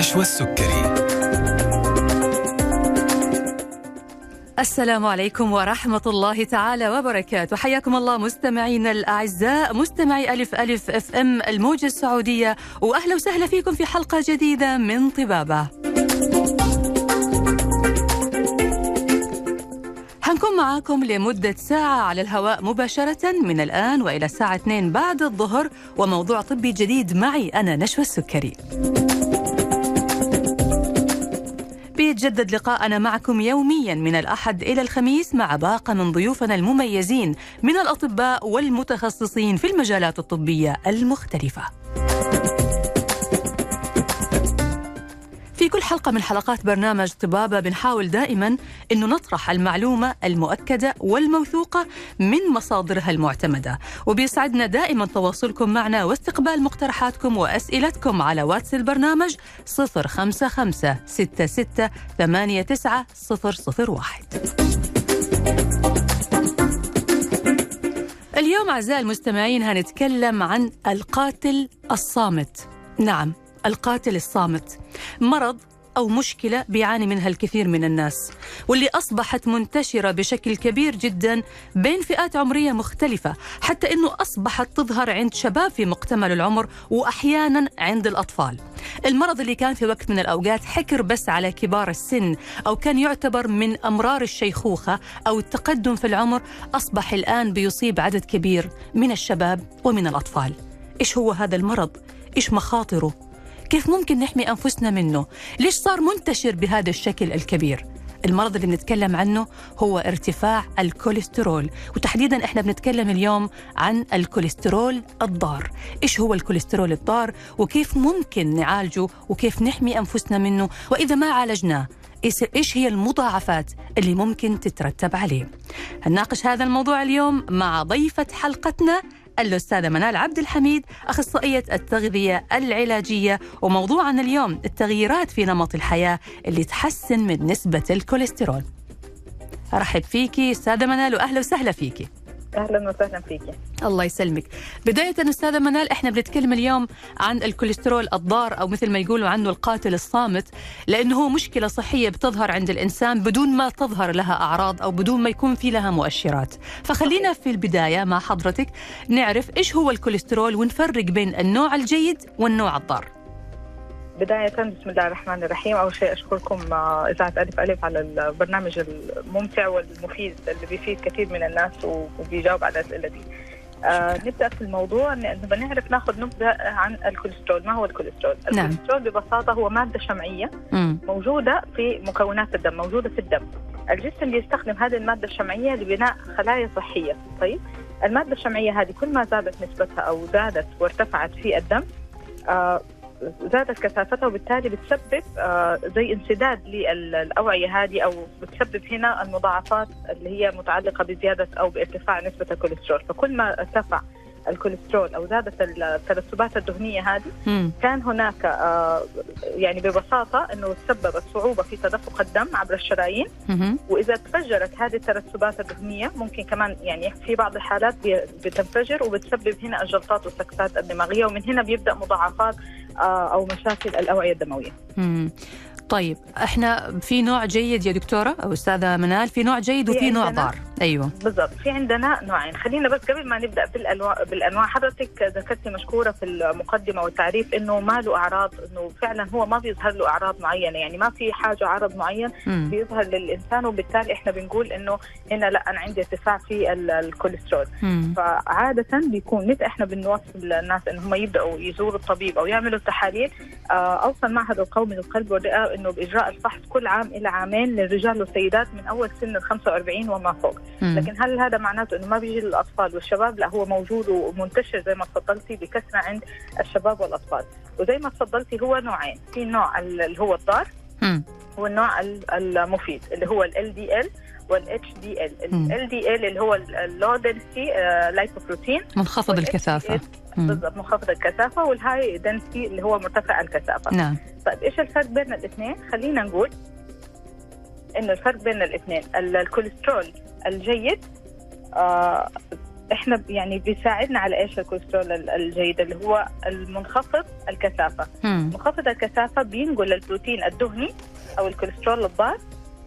نشوى السكري السلام عليكم ورحمة الله تعالى وبركاته. حياكم الله مستمعينا الأعزاء مستمعي ألف ألف إف إم الموجة السعودية وأهلا وسهلا فيكم في حلقة جديدة من طبابة. حنكون معاكم لمدة ساعة على الهواء مباشرة من الآن وإلى الساعة 2 بعد الظهر وموضوع طبي جديد معي أنا نشوى السكري. بيتجدد لقاءنا معكم يوميا من الأحد إلى الخميس مع باقة من ضيوفنا المميزين من الأطباء والمتخصصين في المجالات الطبية المختلفة. كل حلقة من حلقات برنامج طبابة بنحاول دائما أنه نطرح المعلومة المؤكدة والموثوقة من مصادرها المعتمدة. وبيسعدنا دائما تواصلكم معنا واستقبال مقترحاتكم وأسئلتكم على واتس البرنامج 055 66 89 001 اليوم أعزائي المستمعين هنتكلم عن القاتل الصامت. نعم القاتل الصامت مرض أو مشكلة بيعاني منها الكثير من الناس واللي أصبحت منتشرة بشكل كبير جدا بين فئات عمرية مختلفة حتى أنه أصبحت تظهر عند شباب في مقتبل العمر وأحيانا عند الأطفال المرض اللي كان في وقت من الأوقات حكر بس على كبار السن أو كان يعتبر من أمرار الشيخوخة أو التقدم في العمر أصبح الآن بيصيب عدد كبير من الشباب ومن الأطفال إيش هو هذا المرض؟ إيش مخاطره؟ كيف ممكن نحمي أنفسنا منه؟ ليش صار منتشر بهذا الشكل الكبير؟ المرض اللي بنتكلم عنه هو ارتفاع الكوليسترول وتحديدا إحنا بنتكلم اليوم عن الكوليسترول الضار. إيش هو الكوليسترول الضار؟ وكيف ممكن نعالجه؟ وكيف نحمي أنفسنا منه؟ وإذا ما عالجناه إيش هي المضاعفات اللي ممكن تترتب عليه؟ هنناقش هذا الموضوع اليوم مع ضيفة حلقتنا الأستاذة منال عبد الحميد أخصائية التغذية العلاجية وموضوعنا اليوم التغييرات في نمط الحياة اللي تحسن من نسبة الكوليسترول. أرحب فيكي أستاذة منال وأهلا وسهلا فيكي. أهلا وسهلا فيكي الله يسلمك. بداية أستاذة منال إحنا بنتكلم اليوم عن الكوليسترول الضار أو مثل ما يقولوا عنه القاتل الصامت لأنه هو مشكلة صحية بتظهر عند الإنسان بدون ما تظهر لها أعراض أو بدون ما يكون في لها مؤشرات. فخلينا في البداية مع حضرتك نعرف إيش هو الكوليسترول ونفرق بين النوع الجيد والنوع الضار. بداية بسم الله الرحمن الرحيم أول شيء أشكركم إذاعة ألف ألف على البرنامج الممتع والمفيد اللي بيفيد كثير من الناس وبيجاوب على الأسئلة دي آه نبدأ في الموضوع نبغى نعرف ناخذ نبذة عن الكوليسترول، ما هو الكوليسترول؟ نعم. الكوليسترول ببساطة هو مادة شمعية مم. موجودة في مكونات الدم، موجودة في الدم. الجسم بيستخدم هذه المادة الشمعية لبناء خلايا صحية، طيب؟ المادة الشمعية هذه كل ما زادت نسبتها أو زادت وارتفعت في الدم آه زادت كثافتها وبالتالي بتسبب آه زي انسداد للأوعية هذه أو بتسبب هنا المضاعفات اللي هي متعلقة بزيادة أو بارتفاع نسبة الكوليسترول، فكل ما ارتفع الكوليسترول أو زادت الترسبات الدهنية هذه مم. كان هناك آه يعني ببساطة إنه تسببت صعوبة في تدفق الدم عبر الشرايين. وإذا تفجرت هذه الترسبات الدهنية ممكن كمان يعني في بعض الحالات بتنفجر وبتسبب هنا الجلطات والسكتات الدماغية ومن هنا بيبدأ مضاعفات آه، أو مشاكل الأوعية الدموية. مم. طيب إحنا في نوع جيد يا دكتورة أو أستاذة منال في نوع جيد في وفي نوع ضار. أيوه. بالضبط في عندنا نوعين. خلينا بس قبل ما نبدأ بالانواع بالأنواع حضرتك ذكرتي مشكورة في المقدمة والتعريف إنه ما له أعراض إنه فعلا هو ما بيظهر له أعراض معينة. يعني ما في حاجة عرض معين. بيظهر للإنسان وبالتالي إحنا بنقول إنه هنا لا أنا عندي ارتفاع في ال- الكوليسترول. مم. فعادة بيكون متى إحنا بنوصل الناس إن هم يبدأوا يزوروا الطبيب أو يعملوا تحاليل آه، اوصى المعهد القومي للقلب والرئة إنه بإجراء الفحص كل عام إلى عامين للرجال والسيدات من أول سن ال 45 وما فوق، مم. لكن هل هذا معناته إنه ما بيجي للأطفال والشباب؟ لا هو موجود ومنتشر زي ما تفضلتي بكثرة عند الشباب والأطفال، وزي ما تفضلتي هو نوعين، في نوع اللي هو الضار. والنوع ال- المفيد اللي هو ال LDL وال HDL، مم. ال LDL اللي هو ال low density lipoprotein منخفض الكثافة مم. بالضبط منخفض الكثافة وال high density اللي هو مرتفع الكثافة. نعم. طيب إيش الفرق بين الاثنين؟ خلينا نقول إنه الفرق بين الاثنين. ال- الكوليسترول الجيد آه إحنا يعني بيساعدنا على إيش الكوليسترول ال- الجيد؟ اللي هو المنخفض الكثافة. مم. منخفض الكثافة بينقل البروتين الدهني أو الكوليسترول الضار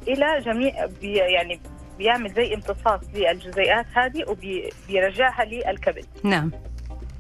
إلى جميع بي يعني بيعمل زي امتصاص للجزيئات هذه وبيرجعها للكبد. نعم.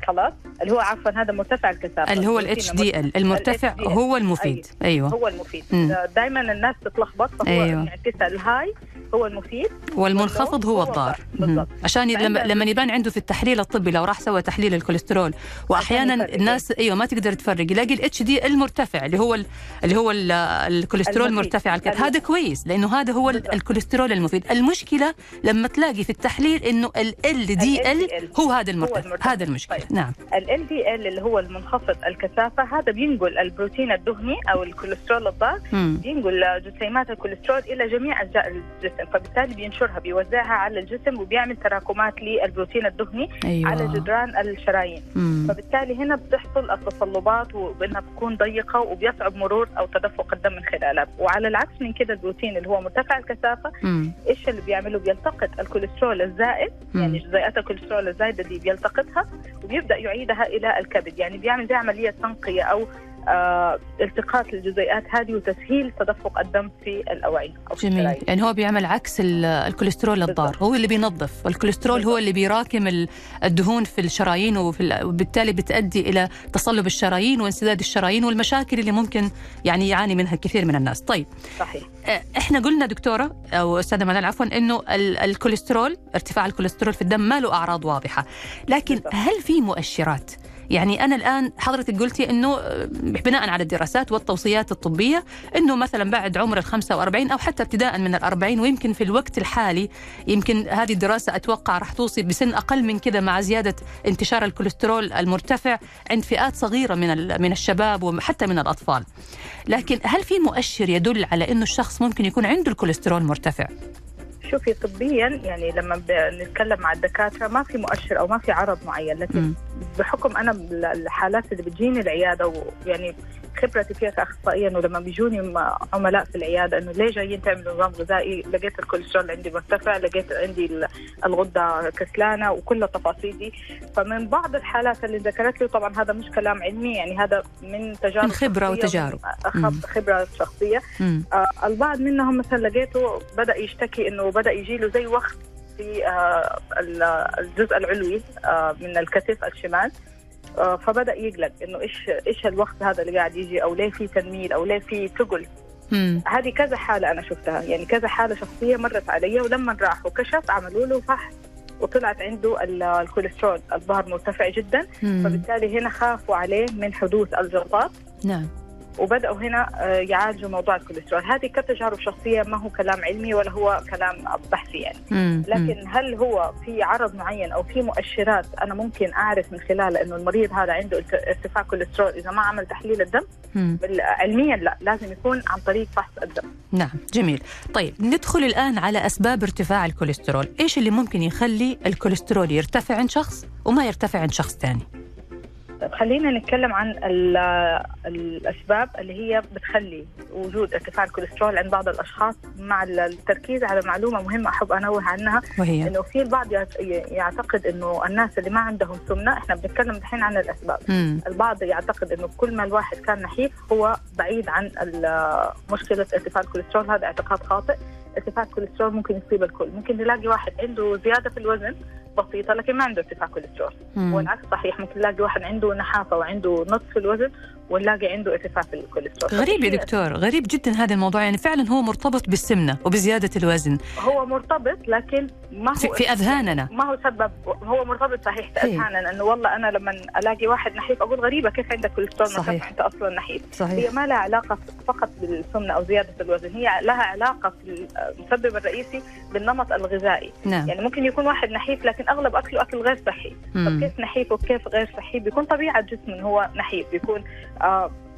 خلاص اللي هو عفوا هذا مرتفع الكثافة اللي هو ال HDL المرتفع. هو المفيد أيوه هو المفيد مم. دائما الناس تتلخبط فهو أيوة. يعني تسال ال high هو المفيد والمنخفض هو هو الضار الضار. عشان لما لما يبان عنده في التحليل الطبي لو راح سوى تحليل الكوليسترول واحيانا. الناس أيوه ما تقدر تفرق يلاقي ال HD المرتفع اللي هو ال- اللي هو ال- الكوليسترول المفيد. مرتفع الم- هذا كويس لأنه هذا هو ال- بالضبط. الكوليسترول المفيد المشكلة لما تلاقي في التحليل إنه LDL. هو هذا المرتفع المرتفع. هذا المشكلة طيب. نعم ال دي ال اللي هو المنخفض الكثافة هذا بينقل البروتين الدهني أو الكوليسترول الضار. بينقل جسيمات الكوليسترول إلى جميع أجزاء الجسم فبالتالي بينشرها بيوزعها على الجسم وبيعمل تراكمات للبروتين الدهني أيوه على جدران الشرايين مم. فبالتالي هنا بتحصل التصلبات وبانها بتكون ضيقة وبيصعب مرور أو تدفق الدم من خلالها وعلى العكس من كده البروتين اللي هو مرتفع الكثافة. إيش اللي بيعمله بيلتقط الكوليسترول الزائد مم. يعني جزيئات الكوليسترول الزايده دي بيلتقطها وبيبدا يعيدها إلى الكبد يعني بيعمل زي عملية تنقية أو التقاط الجزيئات هذه وتسهيل تدفق الدم في الأوعية أو في جميع الشرايين. يعني هو بيعمل عكس ال- الكوليسترول الضار. هو اللي بينظف والكوليسترول هو بالضبط. اللي بيراكم ال- الدهون في الشرايين وفي وبالتالي بتؤدي إلى تصلب الشرايين وانسداد الشرايين والمشاكل اللي ممكن يعني يعاني منها الكثير من الناس طيب صحيح آه، إحنا قلنا دكتورة أو أستاذة منال عفوا إنه ال- الكوليسترول ارتفاع الكوليسترول في الدم ما له أعراض واضحة لكن بالضبط. هل في مؤشرات يعني أنا الآن حضرتك قلتي إنه آه، بناء على الدراسات والتوصيات الطبية إنه مثلا بعد عمر ال 45 أو حتى ابتداء من ال 40 ويمكن في الوقت الحالي يمكن هذه الدراسة أتوقع راح توصي بسن أقل من كذا مع زيادة انتشار الكوليسترول المرتفع عند فئات صغيرة من من الشباب وحتى من الأطفال. لكن هل في مؤشر يدل على إنه الشخص ممكن يكون عنده الكوليسترول مرتفع؟ شوفي طبيا يعني لما بنتكلم مع الدكاترة ما في مؤشر أو ما في عرض معين لكن مم. بحكم أنا الحالات اللي بتجيني العيادة ويعني خبرتي فيها كاخصائيه انه لما بيجوني عملاء في العيادة إنه ليه جايين تعملوا نظام غذائي؟ لقيت الكوليسترول عندي مرتفع لقيت عندي ال- الغدة كسلانة وكل التفاصيل دي فمن بعض الحالات اللي ذكرت لي طبعا هذا مش كلام علمي يعني هذا من تجارب من شخصية وتجارب. خبرة شخصية. آه البعض منهم مثلا لقيته بدأ يشتكي إنه بدأ يجي له زي وخز في آه ال- الجزء العلوي آه من الكتف الشمال. فبدأ يقلق إنه إيش إيش الوخز هذا اللي قاعد يجي؟ أو ليه في تنميل؟ أو ليه في ثقل. هذه كذا حالة أنا شفتها. يعني كذا حالة شخصية مرت علي ولما راح وكشف عملوا له فحص وطلعت عنده ال- الكوليسترول الضار مرتفع جدا. مم. فبالتالي هنا خافوا عليه من حدوث الجلطات نعم. وبدأوا هنا آه، يعالجوا موضوع الكوليسترول. هذه كتجارب شخصية ما هو كلام علمي ولا هو كلام بحثي يعني. لكن هل هو في عرض معين أو في مؤشرات أنا ممكن أعرف من خلالها إنه المريض هذا عنده ارت- ارتفاع كوليسترول إذا ما عمل تحليل الدم؟ علميا لا لازم يكون عن طريق فحص الدم. نعم جميل. طيب ندخل الآن على أسباب ارتفاع الكوليسترول. إيش اللي ممكن يخلي الكوليسترول يرتفع عند شخص وما يرتفع عند شخص ثاني؟ طيب خلينا نتكلم عن ال- الأسباب اللي هي بتخلي وجود ارتفاع الكوليسترول عند بعض الأشخاص مع التركيز على معلومة مهمة أحب انوه عنها وهي؟ إنه في البعض يعت- يعتقد إنه الناس اللي ما عندهم سمنة إحنا بنتكلم الحين عن الأسباب. مم. البعض يعتقد إنه كل ما الواحد كان نحيف هو بعيد عن مشكلة ارتفاع الكوليسترول هذا اعتقاد خاطئ. ارتفاع الكوليسترول ممكن يصيب الكل ممكن نلاقي واحد عنده زيادة في الوزن بسيطة لكن ما عنده ارتفاع كوليسترول. والعكس صحيح ممكن نلاقي واحد عنده نحافة وعنده نقص في الوزن ونلاقي عنده ارتفاع في الكوليسترول غريب يا دكتور غريب جدا هذا الموضوع. يعني فعلا هو مرتبط بالسمنة وبزيادة الوزن. هو مرتبط لكن ما هو في, أذهاننا. ما هو سبب هو مرتبط صحيح في إيه. أذهاننا انه والله أنا لما ألاقي واحد نحيف أقول غريبة كيف عندك كوليسترول؟ صحيح. أنت أصلا نحيف؟ هي صحيح ما لها علاقة فقط بالسمنة أو زيادة الوزن هي لها علاقة في المسبب الرئيسي بالنمط الغذائي. نعم. يعني ممكن يكون واحد نحيف لكن أغلب أكله أكل غير صحي. مم. طب كيف نحيف وكيف غير صحي؟ بيكون طبيعة جسمه هو نحيف بيكون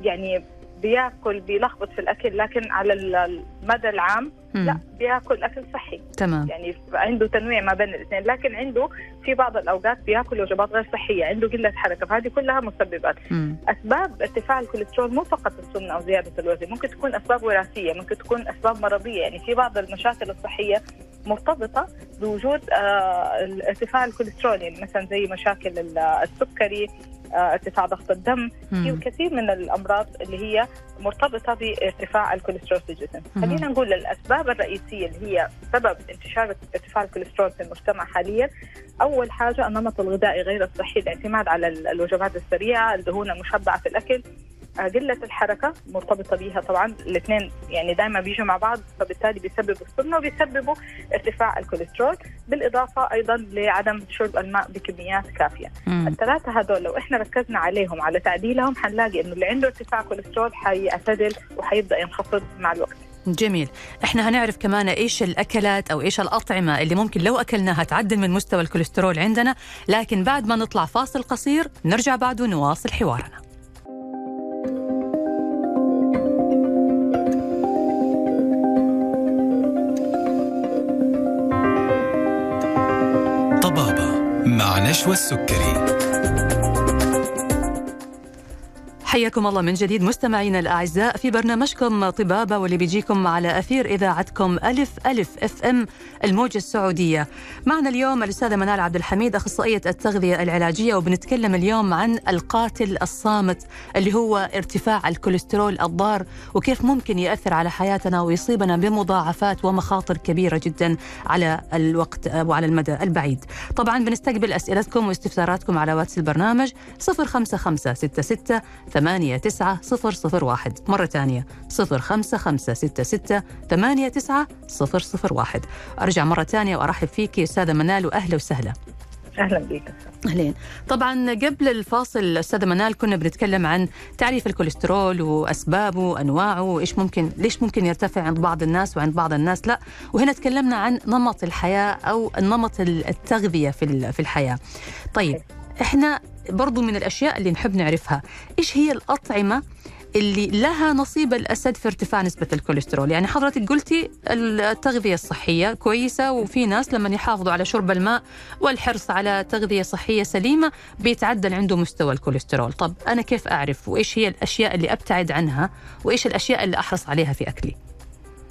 يعني بياكل بيلخبط في الأكل لكن على المدى العام مم. لا بياكل أكل صحي تمام يعني عنده تنويع ما بين الاثنين لكن عنده في بعض الأوقات بياكل وجبات غير صحية عنده قلة حركة فهذه كلها مسببات مم. أسباب ارتفاع الكوليسترول مو فقط السمنة أو زيادة الوزن ممكن تكون أسباب وراثية ممكن تكون أسباب مرضية يعني في بعض المشاكل الصحية مرتبطة بوجود آه، ارتفاع الكوليسترول يعني مثلا زي مشاكل السكري آه، ارتفاع ضغط الدم في كثير من الأمراض اللي هي مرتبطة بارتفاع الكوليسترول في الجسم. خلينا نقول الأسباب الرئيسية اللي هي سبب انتشار ارتفاع الكوليسترول في المجتمع حاليا أول حاجة النمط الغذائي غير الصحي الاعتماد على الوجبات السريعة الدهون المشبعة في الأكل قلة الحركة مرتبطة بيها طبعا الاثنين يعني دائما بيجوا مع بعض فبالتالي بيسببوا السمنة وبيسببوا ارتفاع الكوليسترول بالإضافة أيضا لعدم شرب الماء بكميات كافية. مم. الثلاثة هذول لو إحنا ركزنا عليهم على تعديلهم حنلاقي إنه اللي عنده ارتفاع كوليسترول حيعتدل وحيبدأ ينخفض مع الوقت. جميل. إحنا هنعرف كمان إيش الأكلات أو إيش الأطعمة اللي ممكن لو أكلناها تعدل من مستوى الكوليسترول عندنا لكن بعد ما نطلع فاصل قصير نرجع بعد ونواصل حوارنا. مع نشوى السكري. حياكم الله من جديد مستمعينا الأعزاء في برنامجكم طبابة واللي بيجيكم على أثير إذاعتكم ألف ألف FM الموجة السعودية. معنا اليوم الأستاذة منال عبد الحميد أخصائية التغذية العلاجية وبنتكلم اليوم عن القاتل الصامت اللي هو ارتفاع الكوليسترول الضار وكيف ممكن يأثر على حياتنا ويصيبنا بمضاعفات ومخاطر كبيرة جدا على الوقت وعلى المدى البعيد. طبعا بنستقبل أسئلتكم واستفساراتكم على واتس البرنامج 05566 ثمانية تسعة صفر صفر واحد. مرة ثانية صفر خمسة خمسة ستة ستة ثمانية تسعة صفر صفر واحد. أرجع مرة ثانية وأرحب فيك أستاذة منال وأهلا وسهلا. أهلا بك أهلين. طبعا قبل الفاصل أستاذة منال كنا بنتكلم عن تعريف الكوليسترول وأسبابه وأنواعه وإيش ممكن ليش ممكن يرتفع عند بعض الناس وعند بعض الناس. لا وهنا تكلمنا عن نمط الحياة أو نمط التغذية في في الحياة. طيب إحنا برضو من الأشياء اللي نحب نعرفها. إيش هي الأطعمة اللي لها نصيب الأسد في ارتفاع نسبة الكوليسترول؟ يعني حضرتك قلتي التغذية الصحية كويسة وفي ناس لما يحافظوا على شرب الماء والحرص على تغذية صحية سليمة بيتعدل عنده مستوى الكوليسترول. طب أنا كيف أعرف؟ وإيش هي الأشياء اللي أبتعد عنها؟ وإيش الأشياء اللي أحرص عليها في أكلي؟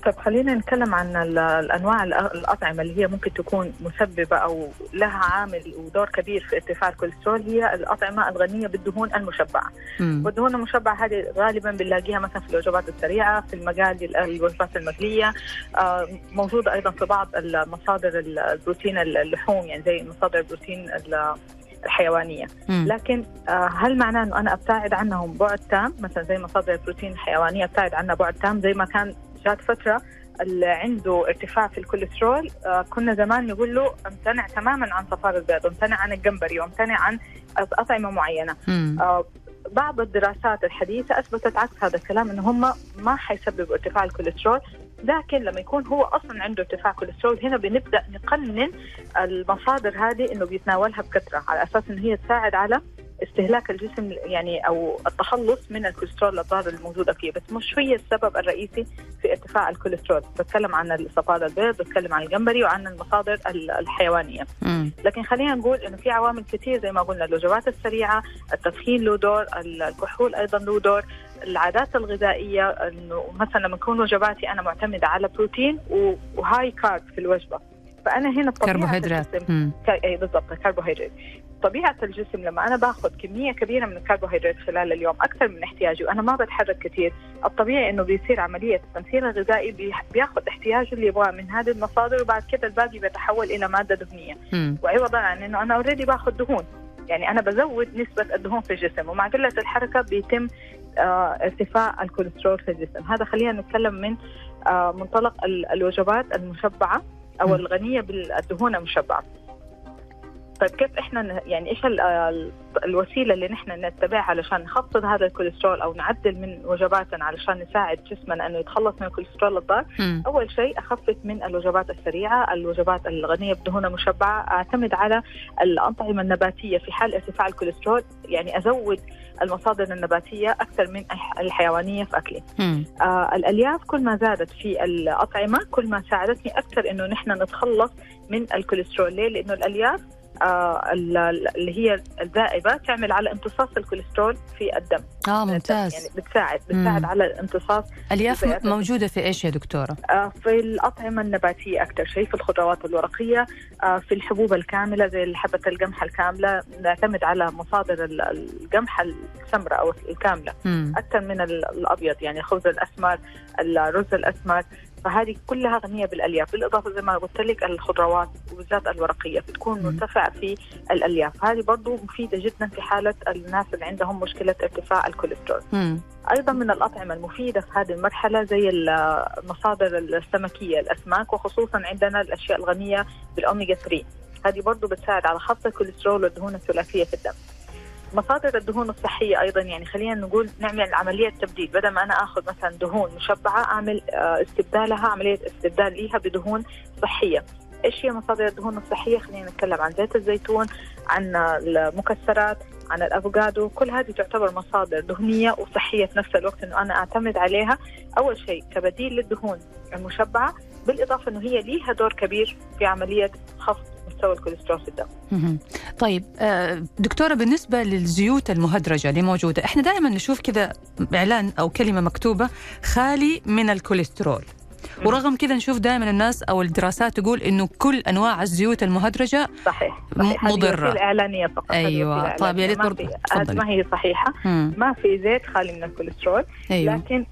طيب خلينا نتكلم عن الأنواع الأطعمة اللي هي ممكن تكون مسببة أو لها عامل ودور كبير في ارتفاع الكوليسترول هي الأطعمة الغنية بالدهون المشبعة. مم. والدهون المشبعة هذه غالبا بنلاقيها مثلا في الوجبات السريعة، في المقالي الوجبات المقلية، آه، موجوده أيضا في بعض المصادر البروتين اللحوم يعني زي مصادر البروتين الحيوانية مم. لكن آه، هل معناه إنه أنا أبتعد عنهم بعد تام مثلا زي مصادر البروتين الحيوانية أبتعد عنها بعد تام زي ما كان جات فترة اللي عنده ارتفاع في الكوليسترول آه كنا زمان نقول له امتنع تماما عن صفار البيض امتنع عن الجمبري وامتنع عن أطعمة معينة. آه بعض الدراسات الحديثة أثبتت عكس هذا الكلام إنه هم ما حيسببوا ارتفاع الكوليسترول لكن لما يكون هو أصلا عنده ارتفاع كوليسترول هنا بنبدأ نقنن المصادر هذه إنه بيتناولها بكثرة على أساس إنه هي تساعد على استهلاك الجسم يعني أو التخلص من الكوليسترول الضار الموجوده فيه بس مش هي السبب الرئيسي في ارتفاع الكوليسترول. بتكلم عن الصفار البيض بتكلم عن الجمبري وعن المصادر الحيوانية. م. لكن خلينا نقول إنه في عوامل كثير زي ما قلنا الوجبات السريعة التدخين له دور الكحول أيضا له دور العادات الغذائية إنه مثلا لما تكون وجباتي أنا معتمدة على بروتين و high carb في الوجبة. فأنا هنا كربوهيدرات. اي بالضبط كربوهيدرات. طبيعه الجسم لما أنا باخذ كمية كبيرة من الكربوهيدرات خلال اليوم أكثر من احتياجي وأنا ما بتحرك كثير الطبيعي إنه بيصير عملية التمثيل الغذائي بياخذ احتياجه اللي يبغاه من هذه المصادر وبعد كده الباقي بيتحول إلى مادة دهنية. وعوضا عن انه أنا already باخذ دهون. يعني أنا بزود نسبة الدهون في الجسم ومع قلة الحركة بيتم آه ارتفاع الكوليسترول في الجسم. هذا خلينا نتكلم من آه منطلق الوجبات المشبعة. أو الغنية بالدهون المشبعه طيب كيف إحنا يعني إيش الوسيلة اللي نحن نتبعها علشان نخفض هذا الكوليسترول أو نعدل من وجباتنا علشان نساعد جسمنا إنه يتخلص من الكوليسترول الضار؟ أول شيء اخفف من الوجبات السريعة الوجبات الغنية بدهون مشبعة أعتمد على الاطعمه النباتية في حال ارتفاع الكوليسترول يعني أزود المصادر النباتية أكثر من الحيوانية في أكلي. آه الألياف كل ما زادت في الأطعمة كل ما ساعدتني أكثر إنه نحن نتخلص من الكوليسترول. ليه؟ لأنه الألياف آه اللي هي الذائبة تعمل على امتصاص الكوليسترول في الدم آه ممتاز يعني بتساعد بتساعد مم. على الامتصاص الياف موجودة في إيش يا دكتورة آه في الأطعمة النباتية أكثر شيء في الخضروات الورقية آه في الحبوب الكاملة زي حبة القمح الكاملة نعتمد على مصادر ال- القمح السمراء أو الكاملة مم. أكثر من ال- الأبيض يعني الخبز الأسمر الرز الأسمر فهذه كلها غنية بالألياف بالإضافة زي ما قلت لك الخضروات وبالذات الورقية بتكون. مرتفعة في الألياف هذه برضو مفيدة جدا في حالة الناس اللي عندهم مشكلة ارتفاع الكوليسترول مم. أيضا من الأطعمة المفيدة في هذه المرحلة زي المصادر السمكية الأسماك وخصوصا عندنا الأشياء الغنية بالأوميجا 3 هذه برضو بتساعد على خفض الكوليسترول والدهون الثلاثية في الدم مصادر الدهون الصحية أيضا يعني خلينا نقول نعمل عملية تبديل. بدل ما أنا أخذ مثلا دهون مشبعة أعمل آه، استبدالها عملية استبدال ليها بدهون صحية. إيش هي مصادر الدهون الصحية؟ خلينا نتكلم عن زيت الزيتون عن المكسرات عن الأفوكادو. كل هذه تعتبر مصادر دهنية وصحية في نفس الوقت إنه أنا أعتمد عليها. أول شيء كبديل للدهون المشبعة بالإضافة إنه هي ليها دور كبير في عملية خفض مستوى الكوليسترول في الدم. طيب آه، دكتورة بالنسبة للزيوت المهدرجة اللي موجودة إحنا دائما نشوف كذا إعلان أو كلمة مكتوبة خالي من الكوليسترول ورغم كذا نشوف دائما الناس أو الدراسات تقول إنه كل أنواع الزيوت المهدرجة صحيح, صحيح. وسيلة إعلانية فقط. وسيلة طيب يا ريت ما هي صحيحة. مم. ما في زيت خالي من الكوليسترول أيوة. لكن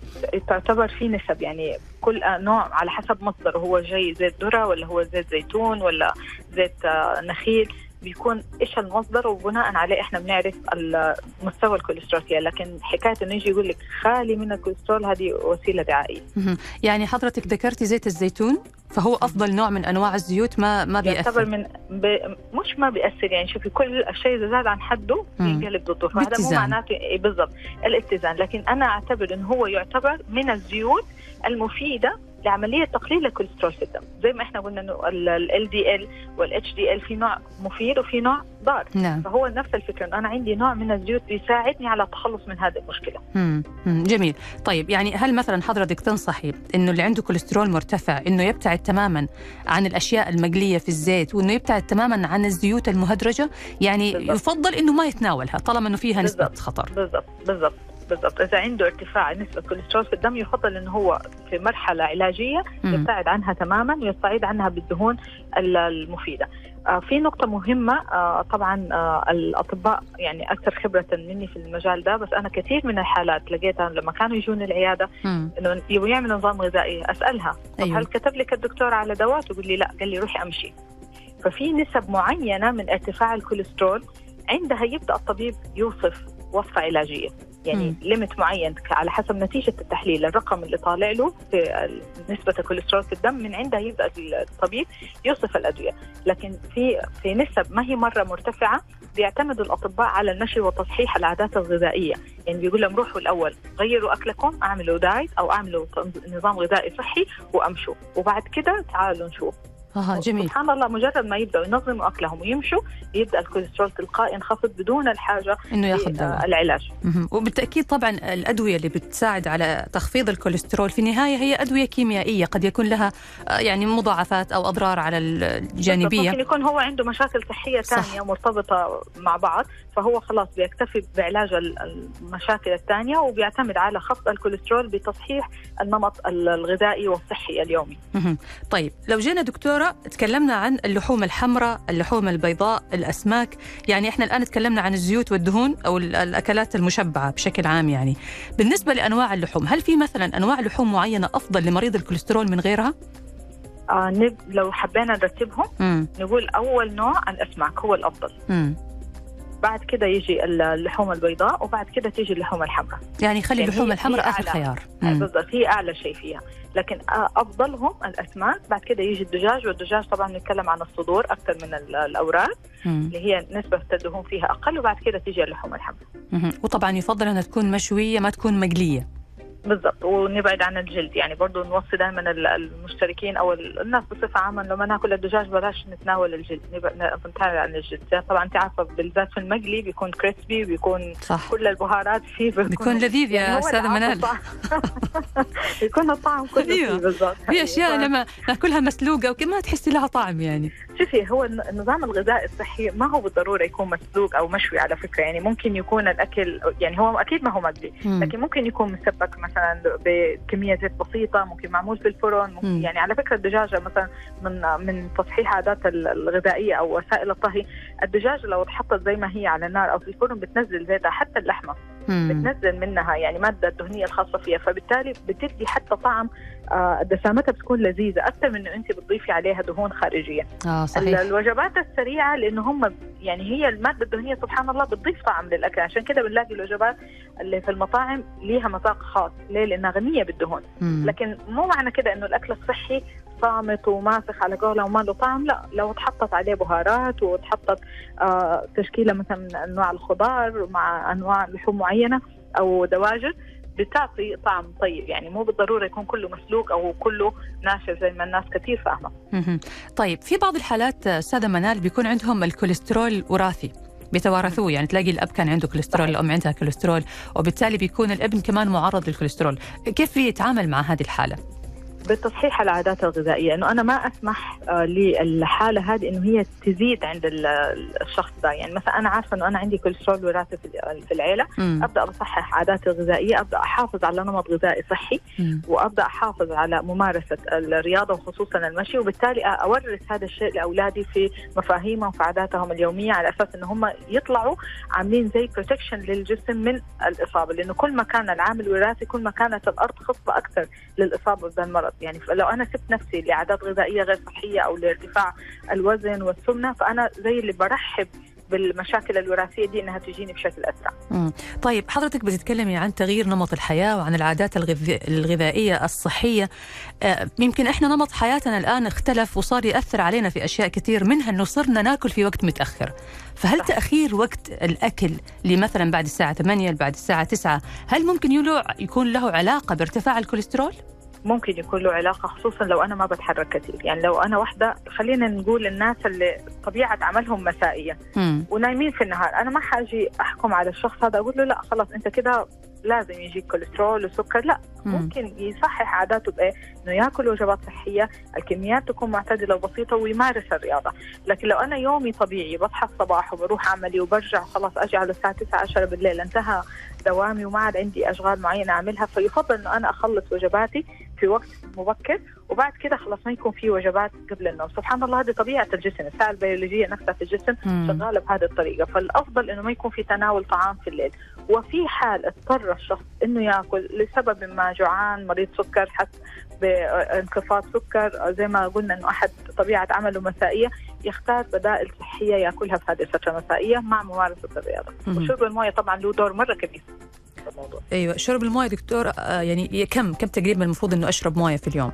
تعتبر في نسب. يعني كل نوع على حسب مصدره هو جاي زيت ذرة ولا هو زيت زيتون ولا زيت آه، نخيل. بيكون إيش المصدر وبناء عليه إحنا بنعرف مستوى الكوليسترول فيها لكن حكاية إنه يجي يقول لك خالي من الكوليسترول هذه وسيلة دعائية. يعني حضرتك ذكرتي زيت الزيتون فهو أفضل نوع من أنواع الزيوت ما ما يعتبر بيأثر من ب... مش ما بيأثر يعني شوفي كل الشيء إذا زاد عن حده. بينقلب ضده فهذا مو. معناته إيه بالضبط الاتزان لكن أنا أعتبر انه هو يعتبر من الزيوت المفيدة لعملية تقليل الكوليسترول في الدم زي ما إحنا قلنا إنه LDL وال HDL في نوع مفيد وفي نوع ضار نعم فهو نفس الفكرة إنه أنا عندي نوع من الزيوت بيساعدني على التخلص من هذه المشكلة مم. مم. جميل طيب يعني هل مثلا حضرتك تنصحي إنه اللي عنده كوليسترول مرتفع إنه يبتعد تماما عن الأشياء المقلية في الزيت وإنه يبتعد تماما عن الزيوت المهدرجة يعني بالضبط. يفضل إنه ما يتناولها طالما إنه فيها نسبة. خطر بالضبط بالضبط بالضبط إذا عنده ارتفاع نسبة كوليسترول في الدم يفضل إنه هو في مرحلة علاجية. يبتعد عنها تماما ويستعيد عنها بالدهون ال- المفيدة. آه في نقطة مهمة آه طبعا آه الأطباء يعني أكثر خبرة مني في المجال ده بس أنا كثير من الحالات لقيتها لما كانوا يجون العيادة. إنه يبغوا يعملوا نظام غذائي أسألها طب أيوة. هل كتب لك الدكتور على دواء؟ تقول لي لا قال لي روحي أمشي. ففي نسب معينة من ارتفاع الكوليسترول عندها يبدأ الطبيب يوصف وصفة علاجية يعني مم. limit معين على حسب نتيجة التحليل الرقم اللي طالع له في نسبة الكوليسترول في الدم من عندها يبدأ الطبيب يوصف الأدوية. لكن في في نسب ما هي مرة مرتفعة بيعتمد الأطباء على النشر وتصحيح العادات الغذائية. يعني بيقول لهم روحوا الأول غيروا أكلكم أعملوا diet أو أعملوا نظام غذائي صحي وأمشوا. وبعد كده تعالوا نشوف. آه جميل. سبحان الله مجرد ما يبدأوا ينظموا أكلهم ويمشوا يبدأ الكوليسترول تلقائي ينخفض بدون الحاجة إنه ياخذ دواء. العلاج. مهم. وبالتأكيد طبعا الأدوية اللي بتساعد على تخفيض الكوليسترول في النهاية هي أدوية كيميائية قد يكون لها آه، يعني مضاعفات أو أضرار على الجانبية. ممكن يكون هو عنده مشاكل صحية صح. ثانية مرتبطة مع بعض. فهو خلاص بيكتفي بعلاج ال- المشاكل الثانية وبيعتمد على خفض الكوليسترول بتصحيح النمط ال- الغذائي والصحي اليومي. طيب لو جينا دكتورة تكلمنا عن اللحوم الحمراء اللحوم البيضاء الأسماك يعني إحنا الآن تكلمنا عن الزيوت والدهون أو ال- الأكلات المشبعة بشكل عام يعني بالنسبة لأنواع اللحوم هل في مثلا أنواع لحوم معينة أفضل لمريض الكوليسترول من غيرها؟ آه نب لو حبينا نرتبهم. نقول أول نوع الأسماك هو الأفضل مم. بعد كده يجي اللحوم البيضاء وبعد كده تيجي اللحوم الحمراء يعني خلي يعني اللحوم هي- الحمراء أعلى. خيار آه،. بالضبط هي أعلى شيء فيها لكن أفضلهم الأسماك بعد كده يجي الدجاج والدجاج طبعا نتكلم عن الصدور أكثر من ال- الأوراق مم. اللي هي نسبة الدهون فيها أقل وبعد كده تيجي اللحوم الحمراء. وطبعا يفضل أنها تكون مشوية ما تكون مقلية بالضبط ونبعد عن الجلد. يعني برضه نوصي دائما المشتركين أو الناس بصفة عامة لما ناكل الدجاج بلاش نتناول الجلد نبعد عن الجلد. طبعا أنت عارفة بالذات في المقلي بيكون كريسبي بيكون صح. كل البهارات فيه بيكون, بيكون لذيذ يا يعني أستاذة منال. بيكون الطعم كله أيوه. بالضبط. في أشياء لما ناكلها مسلوقة وكذا ما تحسي لها طعم يعني. شوفي هو النظام الغذائي الصحي ما هو بالضرورة يكون مسلوق أو مشوي على فكرة. يعني ممكن يكون الأكل يعني هو أكيد ما هو مقلي لكن ممكن يكون مسبك مثلا بكميه زيت بسيطة ممكن معمول في الفرن ممكن يعني على فكرة الدجاجة مثلا من من تصحيح عادات الغذائية أو وسائل الطهي الدجاجة لو اتحطت زي ما هي على النار أو في الفرن بتنزل زيتها حتى اللحمة. بتنزل منها يعني مادة الدهنية الخاصة فيها فبالتالي بتدي حتى طعم آه دسامتها بتكون لذيذة أكثر من إنه أنت بتضيفي عليها دهون خارجية. آه صحيح. الوجبات السريعة لأنه هم يعني هي المادة الدهنية سبحان الله بتضيف طعم للأكل عشان كده بنلاقي الوجبات اللي في المطاعم ليها مذاق خاص ليه؟ لأنها غنية بالدهون. مم. لكن مو معنى كده إنه الأكل الصحي صامت وماسخ على قولة وما له طعم لا لو تحطت عليه بهارات وتحطت آه تشكيلة مثلا من أنواع الخضار مع أنواع لحوم معينة أو دواجن بتعطي طعم طيب. يعني مو بالضرورة يكون كله مسلوق أو كله ناشف زي ما الناس كثير فاهمة. طيب في بعض الحالات أستاذة منال بيكون عندهم الكوليسترول وراثي بيتوارثوه. يعني تلاقي الأب كان عنده كوليسترول الأم عندها كوليسترول وبالتالي بيكون الابن كمان معرض للكوليسترول. كيف يتعامل مع هذه الحالة؟ بتصحيح العادات الغذائية إنه أنا ما أسمح آه، للحالة هذه إنه هي تزيد عند الشخص ده يعني مثلا أنا عارفة إنه أنا عندي كوليسترول وراثي في العيلة م. أبدأ اصحح عاداتي الغذائيه أبدأ أحافظ على نمط غذائي صحي م. وأبدأ أحافظ على ممارسة الرياضة وخصوصا المشي وبالتالي اورث هذا الشيء لأولادي في مفاهيمهم وفي عاداتهم اليومية على أساس إنه هم يطلعوا عاملين زي protection للجسم من الإصابة لأنه كل ما كان العامل الوراثي كل ما كانت الأرض خصبة أكثر للإصابة بالمرض يعني لو أنا سبت نفسي لعادات غذائية غير صحية أو لارتفاع الوزن والسمنة فأنا زي اللي برحب بالمشاكل الوراثية دي إنها تجيني بشكل أسرع. مم. طيب حضرتك بتتكلمي عن تغيير نمط الحياة وعن العادات الغذائية الصحية آه، يمكن إحنا نمط حياتنا الآن اختلف وصار يأثر علينا في أشياء كثير منها إنه صرنا نأكل في وقت متأخر. فهل صح. تأخير وقت الأكل لمثلا بعد الساعة 8 بعد الساعة 9 هل ممكن يكون له علاقة بارتفاع الكوليسترول؟ ممكن يكون له علاقة خصوصا لو أنا ما بتحرك كثير. يعني لو أنا واحدة خلينا نقول الناس اللي طبيعة عملهم مسائية. ونايمين في النهار. أنا ما حاجي أحكم على الشخص هذا أقول له لا خلاص أنت كده لازم يجيك كوليسترول وسكر لا مم. ممكن يصحح عاداته بإيه؟ إنه ياكل وجبات صحية، الكميات تكون معتدلة وبسيطة ويمارس الرياضة، لكن لو أنا يومي طبيعي بصحى الصباح وبروح عملي وبرجع خلاص أجي على الساعة 9 10 بالليل انتهى دوامي وما عاد عندي أشغال معينة أعملها فيفضل إنه أنا أخلص وجباتي في وقت مبكر وبعد كده خلاص ما يكون في وجبات قبل النوم. سبحان الله هذه طبيعة الجسم. الساعة البيولوجية نفسها في الجسم شغالة بهذه الطريقة. فالأفضل إنه ما يكون في تناول طعام في الليل. وفي حال اضطر الشخص إنه يأكل لسبب ما جوعان مريض سكر حس بانخفاض سكر زي ما قلنا إنه أحد طبيعة عمله مسائية يختار بدائل صحية يأكلها في هذه الفترة المسائية مع ممارسة الرياضة. وشرب الموية طبعا له دور مرة كبير الموضوع. أيوه شرب الموية دكتور آه، يعني كم كم تقريبا المفروض إنه أشرب موية في اليوم؟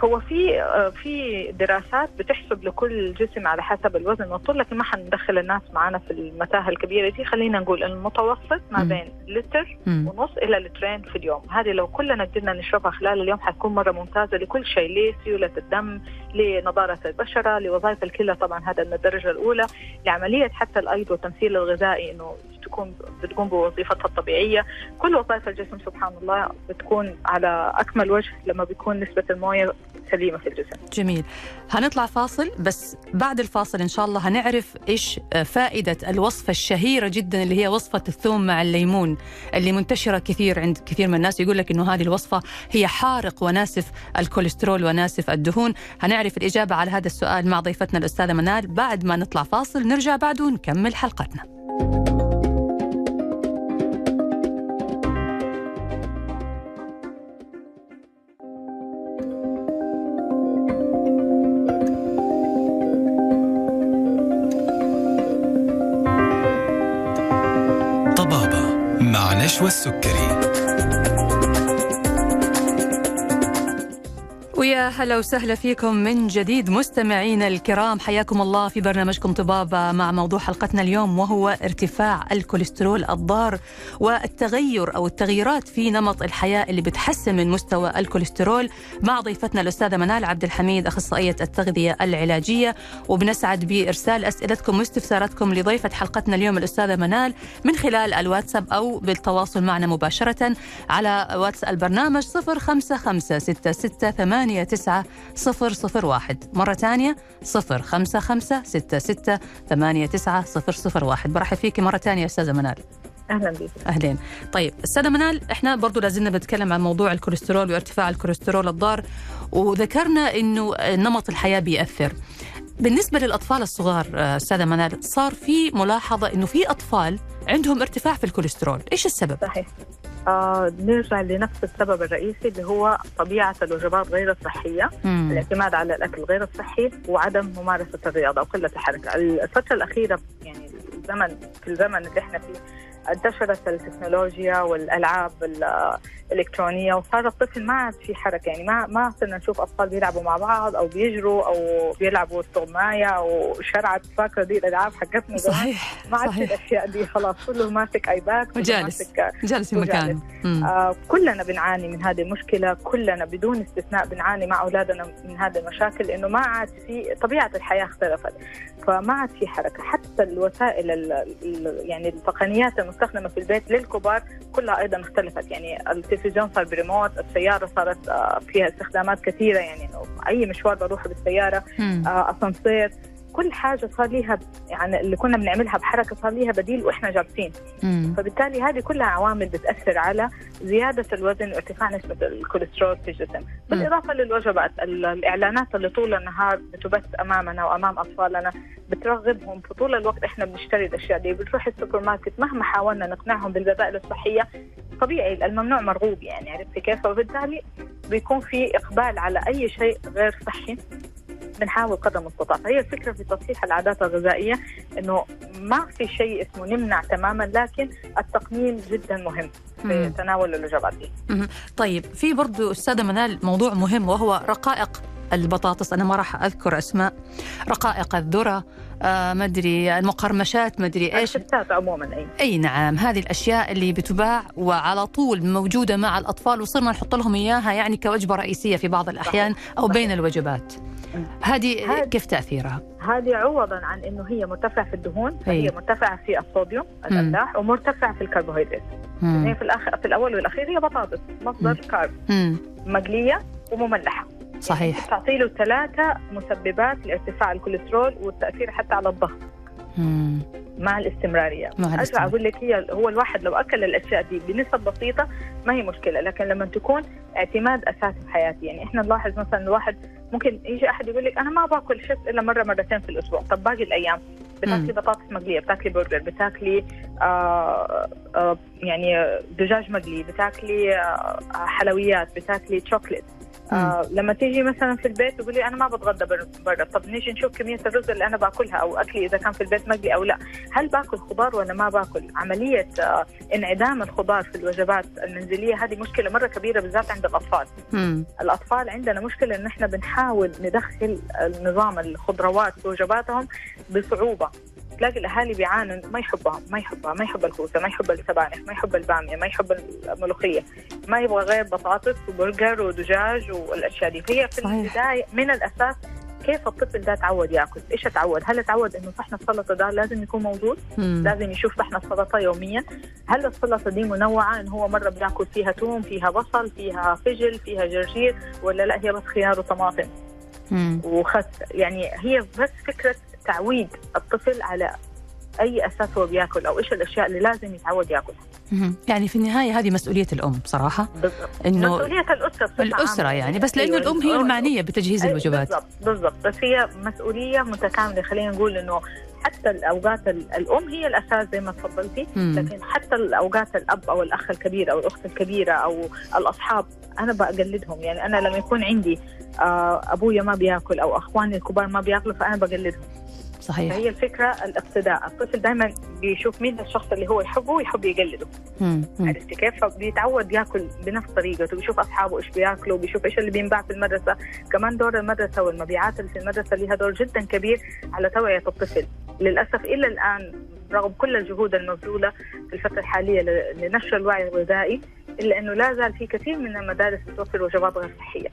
هو في آه، في دراسات بتحسب لكل جسم على حسب الوزن والطول لكن ما حندخل الناس معنا في المتاهه الكبيرة دي. خلينا نقول المتوسط ما بين لتر ونص إلى لترين في اليوم. هذه لو كلنا قدرنا نشربها خلال اليوم حتكون مرة ممتازة لكل شيء لسيولة الدم لنضاره البشرة لوظائف الكلى. طبعا هذا من الدرجة الأولى. لعملية حتى الأيض والتمثيل الغذائي إنه تكون بتقوم بوظيفتها الطبيعية كل وظائف الجسم سبحان الله بتكون على أكمل وجه لما بيكون نسبة الموية سليمة في الجسم. جميل. هنطلع فاصل بس بعد الفاصل إن شاء الله هنعرف إيش فائدة الوصفة الشهيرة جدا اللي هي وصفة الثوم مع الليمون اللي منتشرة كثير عند كثير من الناس يقول لك إنه هذه الوصفة هي حارق وناسف الكوليسترول وناسف الدهون، هنعرف الإجابة على هذا السؤال مع ضيفتنا الأستاذة منال بعد ما نطلع فاصل نرجع بعد ونكمل حلقتنا. نشوى السكري. يا هلا وسهلا فيكم من جديد مستمعينا الكرام. حياكم الله في برنامجكم طبابة مع موضوع حلقتنا اليوم وهو ارتفاع الكوليسترول الضار والتغير أو التغييرات في نمط الحياة اللي بتحسن من مستوى الكوليسترول. مع ضيفتنا الأستاذة منال عبد الحميد أخصائية التغذية العلاجية وبنسعد بإرسال أسئلتكم واستفساراتكم لضيفة حلقتنا اليوم الأستاذة منال من خلال الواتساب أو بالتواصل معنا مباشرة على واتس البرنامج 055 ثمانية تسعة صفر صفر واحد. مرة ثانية صفر خمسة خمسة ستة ستة ثمانية تسعة صفر صفر واحد. برحب فيكي مرة ثانية أستاذة منال. أهلا بك أهلين. طيب أستاذة منال إحنا برضو لازلنا بنتكلم عن موضوع الكوليسترول وارتفاع الكوليسترول الضار وذكرنا إنه نمط الحياة بيأثر. بالنسبة للأطفال الصغار أستاذة منال صار في ملاحظة إنه في أطفال عندهم ارتفاع في الكوليسترول. إيش السبب؟ صحيح. آه نرجع لنفس السبب الرئيسي اللي هو طبيعة الوجبات غير الصحية مم. الاعتماد على الأكل غير الصحي وعدم ممارسة الرياضة وقلة الحركة الفترة الأخيرة يعني الزمن في الزمن اللي إحنا فيه انتشرت التكنولوجيا والألعاب الإلكترونية وصار الطفل ما عاد في حركة يعني ما ما صرنا نشوف أطفال بيلعبوا مع بعض أو بيجروا أو بيلعبوا استغماية أو شرعة فاكره دي الألعاب حقتنا صحيح ما عاد في الأشياء دي خلاص كله ماسك iPad كله وجالس. ماسك جالس في. مكانه. آه كلنا بنعاني من هذه المشكلة كلنا بدون استثناء بنعاني مع أولادنا من هذه المشاكل لأنه ما عاد في طبيعة الحياة اختلفت فما عاد في حركة حتى الوسائل ال ال يعني التقنيات المستخدمه في البيت للكبار كلها أيضا اختلفت يعني التلفزيون صار بريموت السيارة صارت آه، فيها استخدامات كثيرة يعني أي مشوار بروحه بالسيارة. آه، أسانسير كل حاجة صار ليها يعني اللي كنا بنعملها بحركة صار ليها بديل وإحنا جالسين. فبالتالي هذه كلها عوامل بتأثر على زيادة الوزن وارتفاع نسبة الكوليسترول في الجسم، بالإضافة للوجبات ال- الإعلانات اللي طول النهار بتبث أمامنا وأمام أطفالنا بترغبهم. في طول الوقت إحنا بنشتري الأشياء دي بنروح السوبر ماركت مهما حاولنا نقنعهم بالبدائل الصحية طبيعي الممنوع مرغوب يعني عرفتي كيف؟ وبالتالي بيكون في إقبال على أي شيء غير صحي. بنحاول قدر المستطاع فهي الفكرة في تصحيح العادات الغذائية إنه ما في شيء اسمه نمنع تماما لكن التقنين جدا مهم في. تناول الوجبات دي. طيب في برضو أستاذة منال موضوع مهم وهو رقائق البطاطس. أنا ما راح أذكر أسماء. رقائق الذرة آه ما أدري المقرمشات ما أدري إيش. الشتات عموما أي. أي نعم هذه الأشياء اللي بتباع وعلى طول موجودة مع الأطفال وصرنا نحط لهم إياها يعني كوجبة رئيسية في بعض الأحيان أو بين الوجبات. هذه كيف تأثيرها؟ هذه عوضا عن إنه هي مرتفعة في الدهون أي. مرتفعة في الصوديوم الأملاح ومرتفعة في الكربوهيدرات. هي في الآخر في الأول والأخير هي بطاطس مصدر كارب. مقلية ومملحة. صحيح. تعطي له ثلاثة مسببات لارتفاع الكوليسترول والتأثير حتى على الضغط. مع الاستمرارية. مع ارجع الاستمرار. أقول لك هي هو الواحد لو أكل الأشياء دي بنسب بسيطة ما هي مشكلة لكن لما تكون اعتماد أساسي في حياتي. يعني إحنا نلاحظ مثلا الواحد ممكن يجي أحد يقول لك أنا ما باكل شيبس إلا مرة مرتين في الأسبوع طب باقي الأيام بتاكلي. بطاطس مقلية بتاكلي برجر بتاكلي آه آه يعني دجاج مقلي بتاكلي آه حلويات بتاكلي شوكليت آه لما تيجي مثلا في البيت تقولي أنا ما بتغدى بر- برا. طب نيجي نشوف كمية الرز اللي أنا باكلها أو أكلي إذا كان في البيت مقلي أو لا. هل باكل خضار ولا ما باكل؟ عملية آه انعدام الخضار في الوجبات المنزلية هذه مشكلة مرة كبيرة بالذات عند الأطفال. مم. الأطفال عندنا مشكلة إن إحنا بنحاول ندخل النظام الخضروات في وجباتهم بصعوبة. تلاقي الأهالي بيعانوا ما يحبها ما يحبها ما يحب الكوسة ما يحب السبانخ ما يحب البامية ما يحب الملوخية ما يبغى غير بطاطس وبرجر ودجاج والأشياء دي فهي في. البداية من الأساس كيف الطفل ده تعود يأكل؟ إيش تعود؟ هل تعود إنه صحن السلطة ده لازم يكون موجود؟ مم. لازم يشوف صحن السلطة يوميا هل السلطة دي منوعة إن هو مرة بيأكل فيها توم فيها بصل فيها فجل فيها جرجير ولا لا هي بس خيار وطماطم. وخس يعني هي بس فكرة تعويد الطفل على أي أساس هو بياكل أو إيش الأشياء اللي لازم يتعود ياكلها. يعني في النهاية هذه مسؤولية الأم بصراحه بالضبط. إنه مسؤولية الأسرة بصفة الأسرة عامة. يعني بس لأنه أيوة، الأم هي المعنية بتجهيز أي الوجبات. بالضبط بالضبط. بس هي مسؤولية متكاملة. خلينا نقول إنه حتى الأوقات ال- الأم هي الأساس زي ما تفضلتي. لكن حتى الأوقات الأب أو الأخ الكبير أو الأخت الكبيرة أو الأصحاب أنا بقلدهم. يعني أنا لما يكون عندي آه، أبويا ما بياكل أو أخواني الكبار ما بياكلوا فأنا بقلدهم. صحيح. فهي الفكرة الاقتداء. الطفل دائما بيشوف مين الشخص اللي هو يحبه ويحب يقلده. عرفتي كيف؟ فبيتعود ياكل بنفس طريقته بيشوف أصحابه إيش بياكلوا بيشوف إيش اللي بينباع في المدرسة. كمان دور المدرسة والمبيعات اللي في المدرسة لها دور جدا كبير على توعية الطفل. للأسف إلى الآن رغم كل الجهود المبذولة في الفترة الحالية لنشر الوعي الغذائي الا انه لا زال في كثير من المدارس بتوفر وجبات غير صحية.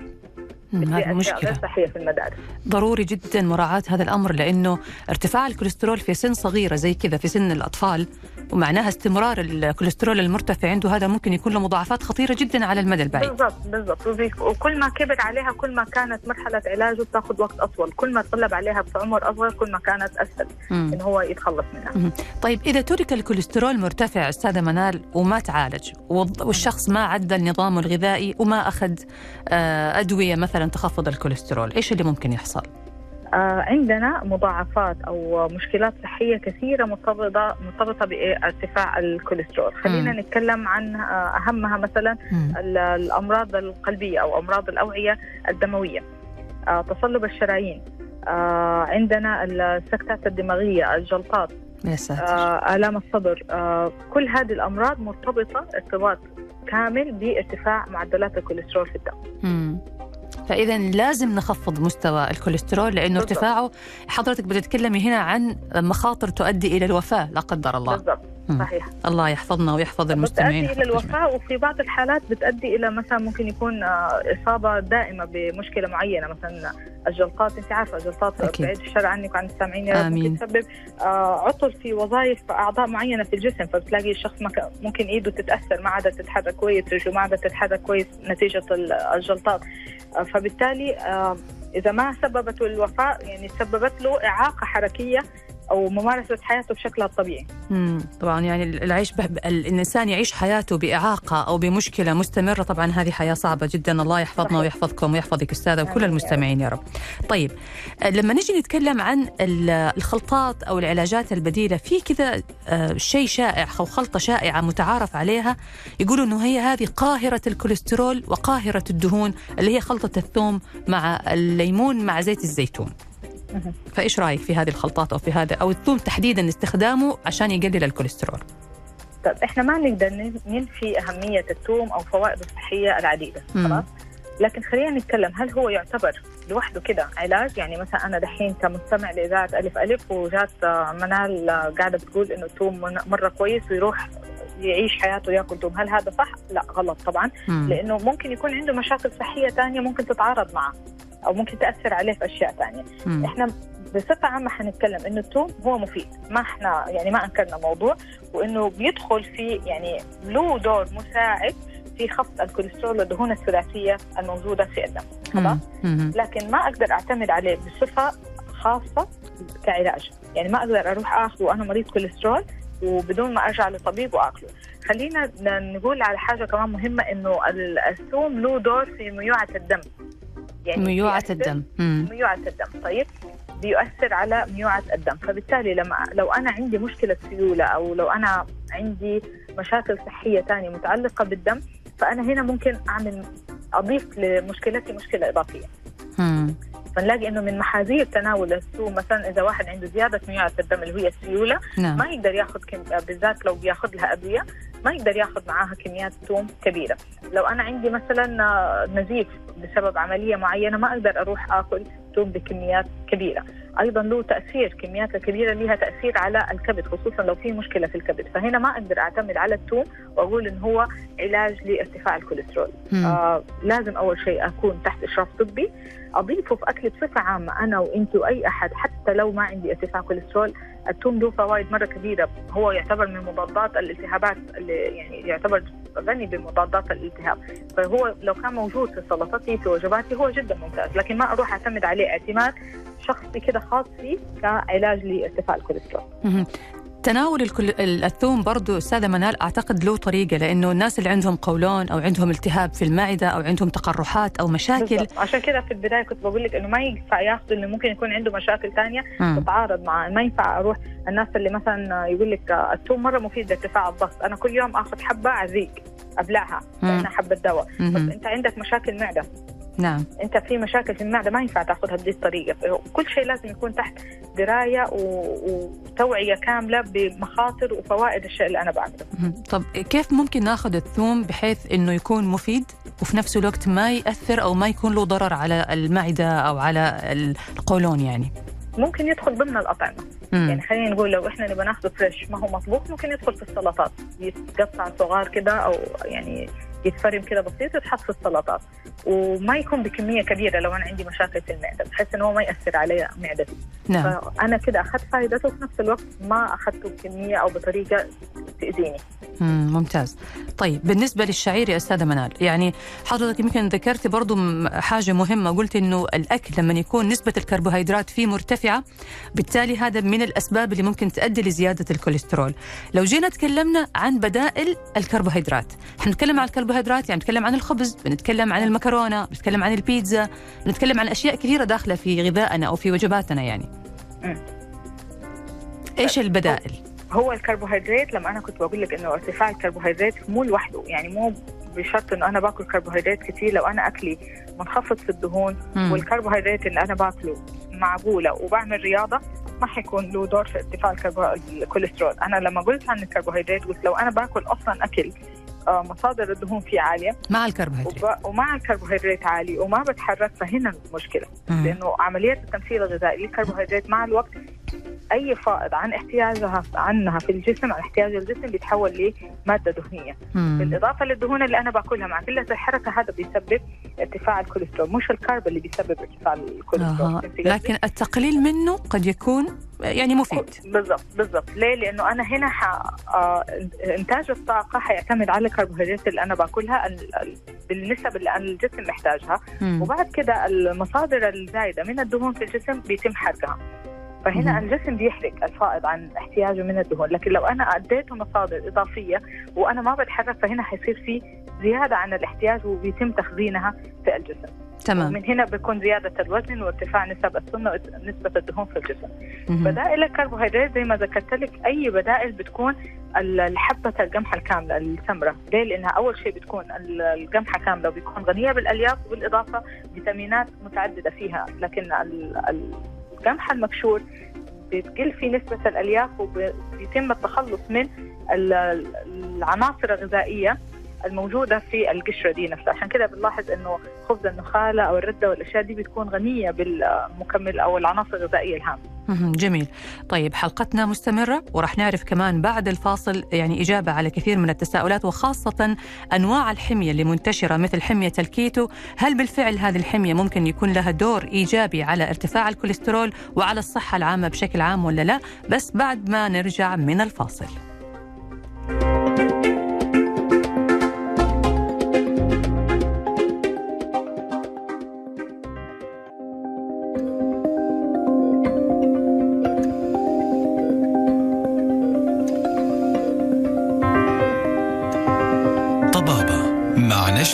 هذه مشكلة. صحية في المدارس. ضروري جدا مراعاة هذا الأمر لأنه ارتفاع الكوليسترول في سن صغيرة زي كذا في سن الأطفال ومعناها استمرار الكوليسترول المرتفع عنده هذا ممكن يكون له مضاعفات خطيرة جدا على المدى البعيد. بالضبط بالضبط. وكل ما كبر عليها كل ما كانت مرحلة علاجه بتاخذ وقت أطول. كل ما طلب عليها في عمر أصغر كل ما كانت أسهل مم. انه هو يتخلص منها. طيب إذا ترك الكوليسترول مرتفع أستاذة منال وما تعالج والشخص ما عدل نظامه الغذائي وما أخذ آه، أدوية مثلا تخفض الكوليسترول إيش اللي ممكن يحصل؟ آه عندنا مضاعفات أو مشكلات صحية كثيرة مرتبطه مرتبطة بارتفاع الكوليسترول. خلينا مم. نتكلم عن آه أهمها مثلا مم. ال- الأمراض القلبية أو أمراض الأوعية الدموية. آه تصلب الشرايين. عندنا السكتات الدماغية الجلطات يا ساتر. آلام الصدر. آه كل هذه الأمراض مرتبطة ارتباط كامل بارتفاع معدلات الكوليسترول في الدم. مم. فإذا لازم نخفض مستوى الكوليسترول بالضبط. ارتفاعه حضرتك بتتكلمي هنا عن مخاطر تؤدي إلى الوفاة لا قدر الله بالضبط. صحيح. الله يحفظنا ويحفظ المستمعين بتؤدي إلى الوفاة وفي بعض الحالات بتؤدي إلى مثلا ممكن يكون آه، إصابة دائمة بمشكلة معينة مثلا الجلطات. أنت عارفة الجلطات. بعيد الشر عنك وعن السامعين. ممكن تسبب آه، عطل في وظائف أعضاء معينة في الجسم فبتلاقي الشخص ممكن إيده تتأثر ما عادت تتحرك كويس رجله ما عادت تتحرك كويس نتيجة ال- الجلطات. آه، فبالتالي إذا ما سببت الوفاة يعني سببت له إعاقة حركية أو ممارسة حياته بشكلها الطبيعي مم. طبعا يعني العيش به... الإنسان يعيش حياته بإعاقة أو بمشكلة مستمرة طبعا هذه حياة صعبة جدا الله يحفظنا صحيح. ويحفظكم ويحفظك أستاذة وكل المستمعين يا رب طيب آه، لما نجي نتكلم عن ال- الخلطات أو العلاجات البديلة في كذا آه، شيء شائع أو خلطة شائعة متعارف عليها يقولوا أنه هي هذه قاهرة الكوليسترول وقاهرة الدهون اللي هي خلطة الثوم مع الليمون مع زيت الزيتون. فايش رأيك في هذه الخلطات أو في هذا أو الثوم تحديدا استخدامه عشان يقلل الكوليسترول طيب إحنا ما نقدر ننفي أهمية الثوم أو فوائده الصحية العديدة. خلاص لكن خلينا نتكلم هل هو يعتبر لوحده كده علاج يعني مثلا أنا دحين كمستمع لإذاعة ألف ألف وجات آه، منال آه، قاعدة بتقول إنه الثوم مرة كويس ويروح يعيش حياته ياكل ثوم هل هذا صح؟ لا غلط طبعا مم. لأنه ممكن يكون عنده مشاكل صحية ثانية ممكن تتعارض معه أو ممكن تأثر عليه في أشياء ثانية مم. إحنا بصفة عامة حنتكلم إنه الثوم هو مفيد. ما إحنا يعني ما أنكرنا موضوع وإنه بيدخل في يعني له دور مساعد في خفض الكوليسترول والدهون الثلاثية الموجودة في الدم. خلاص. مم. لكن ما أقدر أعتمد عليه بصفة خاصة كعلاج. يعني ما أقدر أروح آخذه وأنا مريض كوليسترول وبدون ما أرجع لطبيب وأكله. خلينا نقول على حاجة كمان مهمة إنه ال- الثوم له دور في ميوعة الدم. ميوعة بيأثر- الدم. ميوعة الدم. طيب؟ بيؤثر على ميوعة الدم. فبالتالي لما لو أنا عندي مشكلة سيولة أو لو أنا عندي مشاكل صحية ثانية متعلقة بالدم فأنا هنا ممكن أعمل أضيف لمشكلتي مشكلة إضافية. فنلاقي إنه من محاذير تناول الثوم مثلا إذا واحد عنده زيادة ميوعه الدم اللي هي السيولة نعم. ما يقدر ياخذ كم... بالذات لو بياخذ لها ادويه ما يقدر ياخذ معاها كميات ثوم كبيرة. لو أنا عندي مثلا آه، نزيف بسبب عملية معينة ما أقدر أروح آكل ثوم بكميات كبيرة. أيضا له تأثير كميات الكبيره لها تأثير على الكبد خصوصا لو في مشكلة في الكبد. فهنا ما أقدر أعتمد على الثوم وأقول إن هو علاج لارتفاع الكوليسترول. مم. آه لازم أول شيء أكون تحت إشراف طبي. اضيفه في اكلي بصفة عامة أنا وانت وأي أحد حتى لو ما عندي ارتفاع كوليسترول الثوم له فوائد مرة كبيرة. هو يعتبر من مضادات الالتهابات اللي يعني يعتبر غني بمضادات الالتهاب. فهو لو كان موجود في سلطتي في وجباتي هو جدا ممتاز. لكن ما أروح أعتمد عليه اعتماد شخصي كده خاص فيه كعلاج لارتفاع الكوليسترول. تناول الثوم برضو أستاذة منال أعتقد له طريقة لأنه الناس اللي عندهم قولون أو عندهم التهاب في المعدة أو عندهم تقرحات أو مشاكل بالضبط. عشان كده في البداية كنت بقول لك إنه ما ينفع ياخذ إنه ممكن يكون عنده مشاكل ثانية. تتعارض مع ما ينفع أروح الناس اللي مثلا يقول لك الثوم مرة مفيد لارتفاع الضغط أنا كل يوم آخذ حبة عزيق ابلعها. لأنها حبة دواء بس. أنت عندك مشاكل معدة نعم. انت في مشاكل في المعدة ما ينفع تاخذها بهذه الطريقة. كل شيء لازم يكون تحت دراية وتوعية كاملة بمخاطر وفوائد الشيء اللي أنا بعمله. طب كيف ممكن ناخذ الثوم بحيث إنه يكون مفيد وفي نفس الوقت ما يأثر أو ما يكون له ضرر على المعدة أو على القولون يعني؟ ممكن يدخل ضمن الأطعمة. مم. يعني خلينا نقول لو إحنا نبغى ناخذه فريش ما هو مطبوخ ممكن يدخل في السلطات. يتقطع صغار كده أو يعني يتفرم كده بسيط ويتحط في السلطات. وما يكون بكمية كبيرة لو أنا عندي مشاكل في المعدة. بحيث إنه هو ما يأثر علي معدتي. نعم. فأنا كده أخذت فائدته وفي نفس الوقت ما أخذته بكمية أو بطريقة تأذيني. مم، ممتاز. طيب بالنسبة للشعير يا أستاذة منال يعني حضرتك يمكن ذكرتي برضو حاجة مهمة. قلت إنه الأكل لما يكون نسبة الكربوهيدرات فيه مرتفعة بالتالي هذا من الأسباب اللي ممكن تؤدي لزيادة الكوليسترول. لو جينا تكلمنا عن بدائل الكربوهيدرات حنتكلم عن الكربوهيدرات يعني نتكلم عن الخبز بنتكلم عن المكرونة بنتكلم عن البيتزا بنتكلم عن أشياء كثيرة داخلة في غذائنا أو في وجباتنا يعني مم. إيش البدائل؟ هو الكربوهيدرات لما أنا كنت بقول لك إنه ارتفاع الكربوهيدرات مو لوحده يعني مو بشرط إنه أنا باكل كربوهيدرات كثير لو أنا أكلي منخفض في الدهون مم. والكربوهيدرات اللي أنا باكله معقولة وبعمل رياضة ما حيكون له دور في ارتفاع. الكوليسترول أنا لما قلت عن الكربوهيدرات قلت لو أنا باكل أصلا أكل مصادر الدهون فيه عالية. مع الكربوهيدرات. وب... ومع الكربوهيدرات عالي وما بتحرك فهنا المشكلة. مم. لأنه عمليه التمثيل الغذائي للكربوهيدرات مع الوقت أي فائض عن احتياجها عنها في الجسم عن احتياج الجسم بيتحول لمادة دهنية مم. بالإضافة للدهون اللي أنا باكلها مع قله الحركة هذا بيسبب ارتفاع الكوليسترول مش الكرب اللي بيسبب ارتفاع الكوليسترول قصدي؟ لكن التقليل منه قد يكون يعني مفيد بالضبط بالضبط ليه؟ لأنه أنا هنا ح... آه إنتاج الطاقة حيعتمد على الكربوهيدرات اللي أنا باكلها ال... ال... بالنسب اللي أنا الجسم محتاجها مم. وبعد كده المصادر الزايدة من الدهون في الجسم بيتم حرقها فهنا مم. الجسم بيحرق الفائض عن احتياجه من الدهون لكن لو أنا أديته مصادر إضافية وأنا ما بتحرك فهنا حيصير في زيادة عن الاحتياج وبيتم تخزينها في الجسم تمام ومن هنا بيكون زيادة الوزن وارتفاع نسب السمنة ونسبه الدهون في الجسم مهم. بدائل الكربوهيدرات زي ما ذكرت لك أي بدائل بتكون ال- الحبة القمحة الكاملة السمراء ليه؟ لانها أول شيء بتكون ال- القمحة كاملة وبيكون غنية بالألياف وبالاضافه فيتامينات متعددة فيها لكن ال- ال- القمح المكشور بتقل في نسبة الألياف وبيتم التخلص من ال- العناصر الغذائية. الموجودة في القشرة دي نفسها. عشان كده بنلاحظ إنه خبز النخالة أو الردة والأشياء دي بتكون غنية بالمكمل أو العناصر الغذائية الهامة. جميل. طيب حلقتنا مستمرة وراح نعرف كمان بعد الفاصل يعني إجابة على كثير من التساؤلات وخاصة أنواع الحمية اللي منتشرة مثل حمية الكيتو. هل بالفعل هذه الحمية ممكن يكون لها دور إيجابي على ارتفاع الكوليسترول وعلى الصحة العامة بشكل عام ولا لا؟ بس بعد ما نرجع من الفاصل.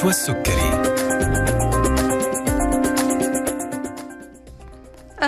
مع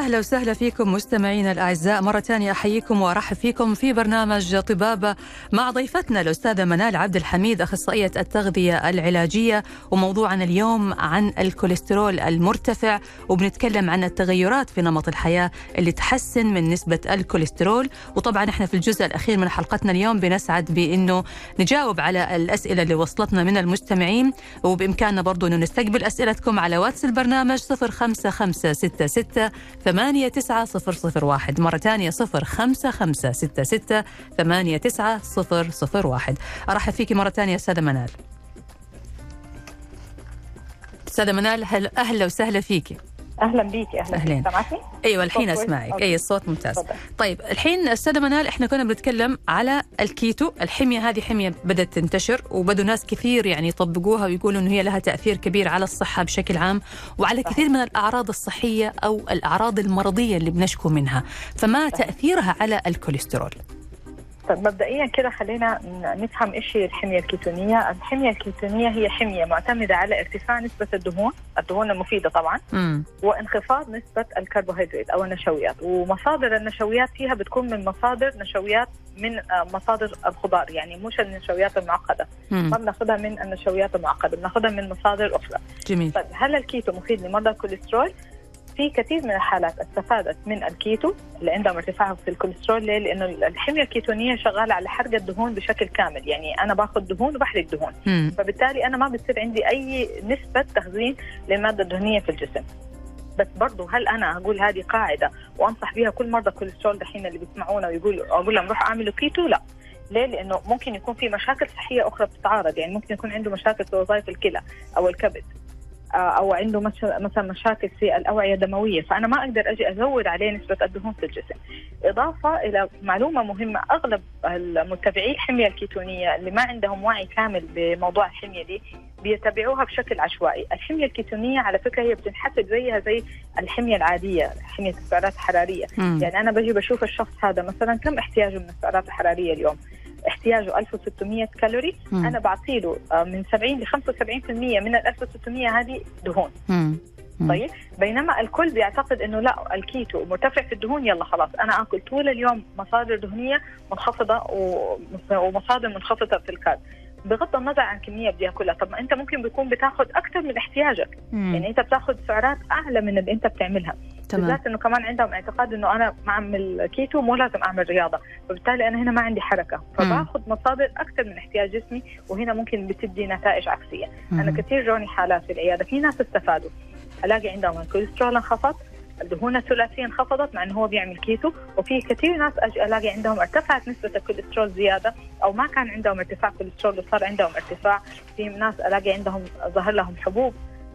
أهلا وسهلا فيكم مستمعينا الأعزاء. مرة ثانية أحييكم وأرحب فيكم في برنامج طبابة مع ضيفتنا الأستاذة منال عبد الحميد أخصائية التغذية العلاجية. وموضوعنا اليوم عن الكوليسترول المرتفع وبنتكلم عن التغيرات في نمط الحياة اللي تحسن من نسبة الكوليسترول. وطبعا إحنا في الجزء الأخير من حلقتنا اليوم بنسعد بأنه نجاوب على الأسئلة اللي وصلتنا من المستمعين. وبإمكاننا برضو أنه نستقبل أسئلتكم على واتس البرنامج 05566 ثمانية تسعة صفر صفر واحد. مرة ثانية صفر خمسة خمسة ستة ستة ثمانية تسعة صفر صفر واحد. أرحب فيك مرة ثانية أستاذة منال. أستاذة منال هل أهلا وسهلا فيكي. أهلا بيكي أهلا أهلين. بيكي سمعتي؟ أيوه الحين؟ أسمعك. اي الصوت ممتاز تفضل. طيب الحين أستاذة منال إحنا كنا بنتكلم على الكيتو الحمية هذه حمية بدأت تنتشر وبدوا ناس كثير يعني يطبقوها ويقولوا إنه هي لها تأثير كبير على الصحة بشكل عام وعلى كثير من الأعراض الصحية أو الأعراض المرضية اللي بنشكو منها فما تأثيرها على الكوليسترول طيب مبدئيا كده خلينا نفهم إيش هي الحمية الكيتونية، الحمية الكيتونية هي حمية معتمدة على ارتفاع نسبة الدهون، الدهون المفيدة طبعا، امم وانخفاض نسبة الكربوهيدرات أو النشويات، ومصادر النشويات فيها بتكون من مصادر نشويات من آه، مصادر الخضار، يعني مش النشويات المعقدة، ما بناخذها من النشويات المعقدة، بناخذها من مصادر أخرى. جميل. طيب هل الكيتو مفيد لمرضى الكوليسترول؟ في كثير من الحالات استفادت من الكيتو اللي عندهم ارتفاع في الكوليسترول ليه؟ لأنه الحمية الكيتونية شغالة على حرق الدهون بشكل كامل. يعني أنا باخذ دهون وبحرق دهون. مم. فبالتالي أنا ما بتصير عندي أي نسبة تخزين للمادة الدهنية في الجسم. بس برضه هل أنا أقول هذه قاعدة وأنصح بها كل مرضى الكوليسترول دحين اللي بيسمعونا ويقولوا أقول لهم روحوا اعملوا كيتو؟ لا. ليه؟ لأنه ممكن يكون في مشاكل صحية أخرى بتتعارض. يعني ممكن يكون عنده مشاكل في وظائف الكلى أو الكبد. أو عنده مثلا مشاكل في الأوعية الدموية. فأنا ما أقدر أجي أزود عليه نسبة الدهون في الجسم. إضافة إلى معلومة مهمة أغلب المتبعي الحميه الكيتونية اللي ما عندهم وعي كامل بموضوع الحمية دي بيتبعوها بشكل عشوائي. الحمية الكيتونية على فكرة هي بتنحسب زيها زي الحمية العادية حمية السعرات الحرارية. مم. يعني أنا بجي بشوف الشخص هذا مثلا كم احتياجه من السعرات الحرارية اليوم؟ احتياجه 1600 كالوري مم. أنا بعطيله آه، من 70 ل 75% من ال 1600 هذه دهون مم. مم. طيب بينما الكل بيعتقد إنه لا الكيتو مرتفع في الدهون يلا خلاص أنا آكل طول اليوم مصادر دهنية منخفضة ومص- ومصادر منخفضة في ال carb بغض النظر عن كمية بياكلها طب ما أنت ممكن بيكون بتاخذ أكثر من احتياجك مم. يعني أنت بتاخذ سعرات أعلى من اللي أنت بتعملها تمام. بالذات إنه كمان عندهم اعتقاد إنه أنا ما أعمل كيتو مو لازم أعمل رياضة. فبالتالي أنا هنا ما عندي حركة. فباخذ مصادر أكثر من احتياج جسمي وهنا ممكن بتدي نتائج عكسية. أنا مم. كثير جوني حالات في العيادة. في ناس استفادوا. ألاقي عندهم الكوليسترول انخفض الدهون الثلاثية انخفضت مع إنه هو بيعمل كيتو وفي كثير ناس ألاقي عندهم ارتفعت نسبة الكوليسترول زيادة أو ما كان عندهم ارتفاع كوليسترول وصار عندهم ارتفاع. في ناس ألاقي عندهم ظهر لهم حبوب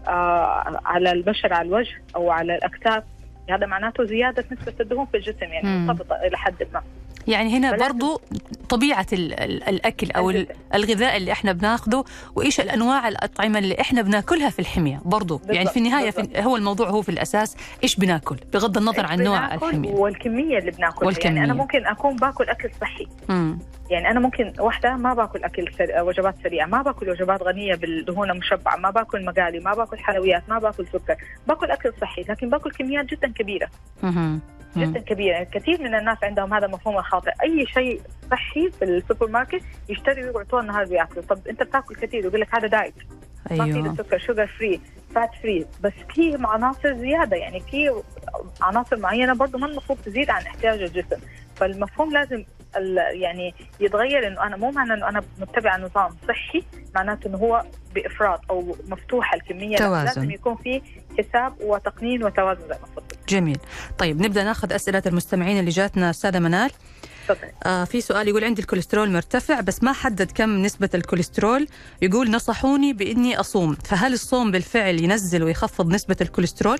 آه على البشرة على الوجه أو على الأكتاف. هذا معناته زيادة نسبة الدهون في الجسم يعني. مرتبطة إلى حد ما يعني هنا برضو طبيعة ال- ال- الأكل أو. الغذاء. اللي إحنا بناخده وإيش الأنواع الأطعمة اللي إحنا بناكلها في الحمية برضو. بالضبط، يعني في النهاية في. هو الموضوع هو في الأساس إيش بناكل بغض النظر عن نوع الحمية. والكمية اللي بناكلها. والكمية. يعني أنا ممكن أكون باكل أكل صحي. مم. يعني أنا ممكن واحدة ما باكل أكل سر... وجبات سريعة. ما باكل وجبات غنية بالدهون المشبعة. ما باكل مقالي. ما باكل حلويات. ما باكل سكر. باكل أكل صحي. لكن باكل كميات جدا كبيرة. جدا كبيرة. يعني كثير من الناس عندهم هذا المفهوم الخاطئ. أي شيء صحي في السوبر ماركت يشتري ويقعد طول النهار بيأكله. طب أنت بتاكل كثير يقول لك هذا diet ما في أيوه. سكر sugar free fat free بس في عناصر زيادة. يعني في عناصر معينة برضه ما المفروض تزيد عن احتياج الجسم. فالمفهوم لازم يعني يتغير إنه أنا مو معنى إنه أنا متبعة نظام صحي معناته إنه هو بإفراط أو مفتوحة الكمية. توازن. لازم يكون في حساب وتقنين وتوازن زي ما جميل. طيب نبدأ ناخذ أسئلة المستمعين اللي جاتنا. أستاذة منال. آه في سؤال يقول عندي الكوليسترول مرتفع بس ما حدد كم نسبة الكوليسترول. يقول نصحوني بإني أصوم فهل الصوم بالفعل ينزل ويخفض نسبة الكوليسترول؟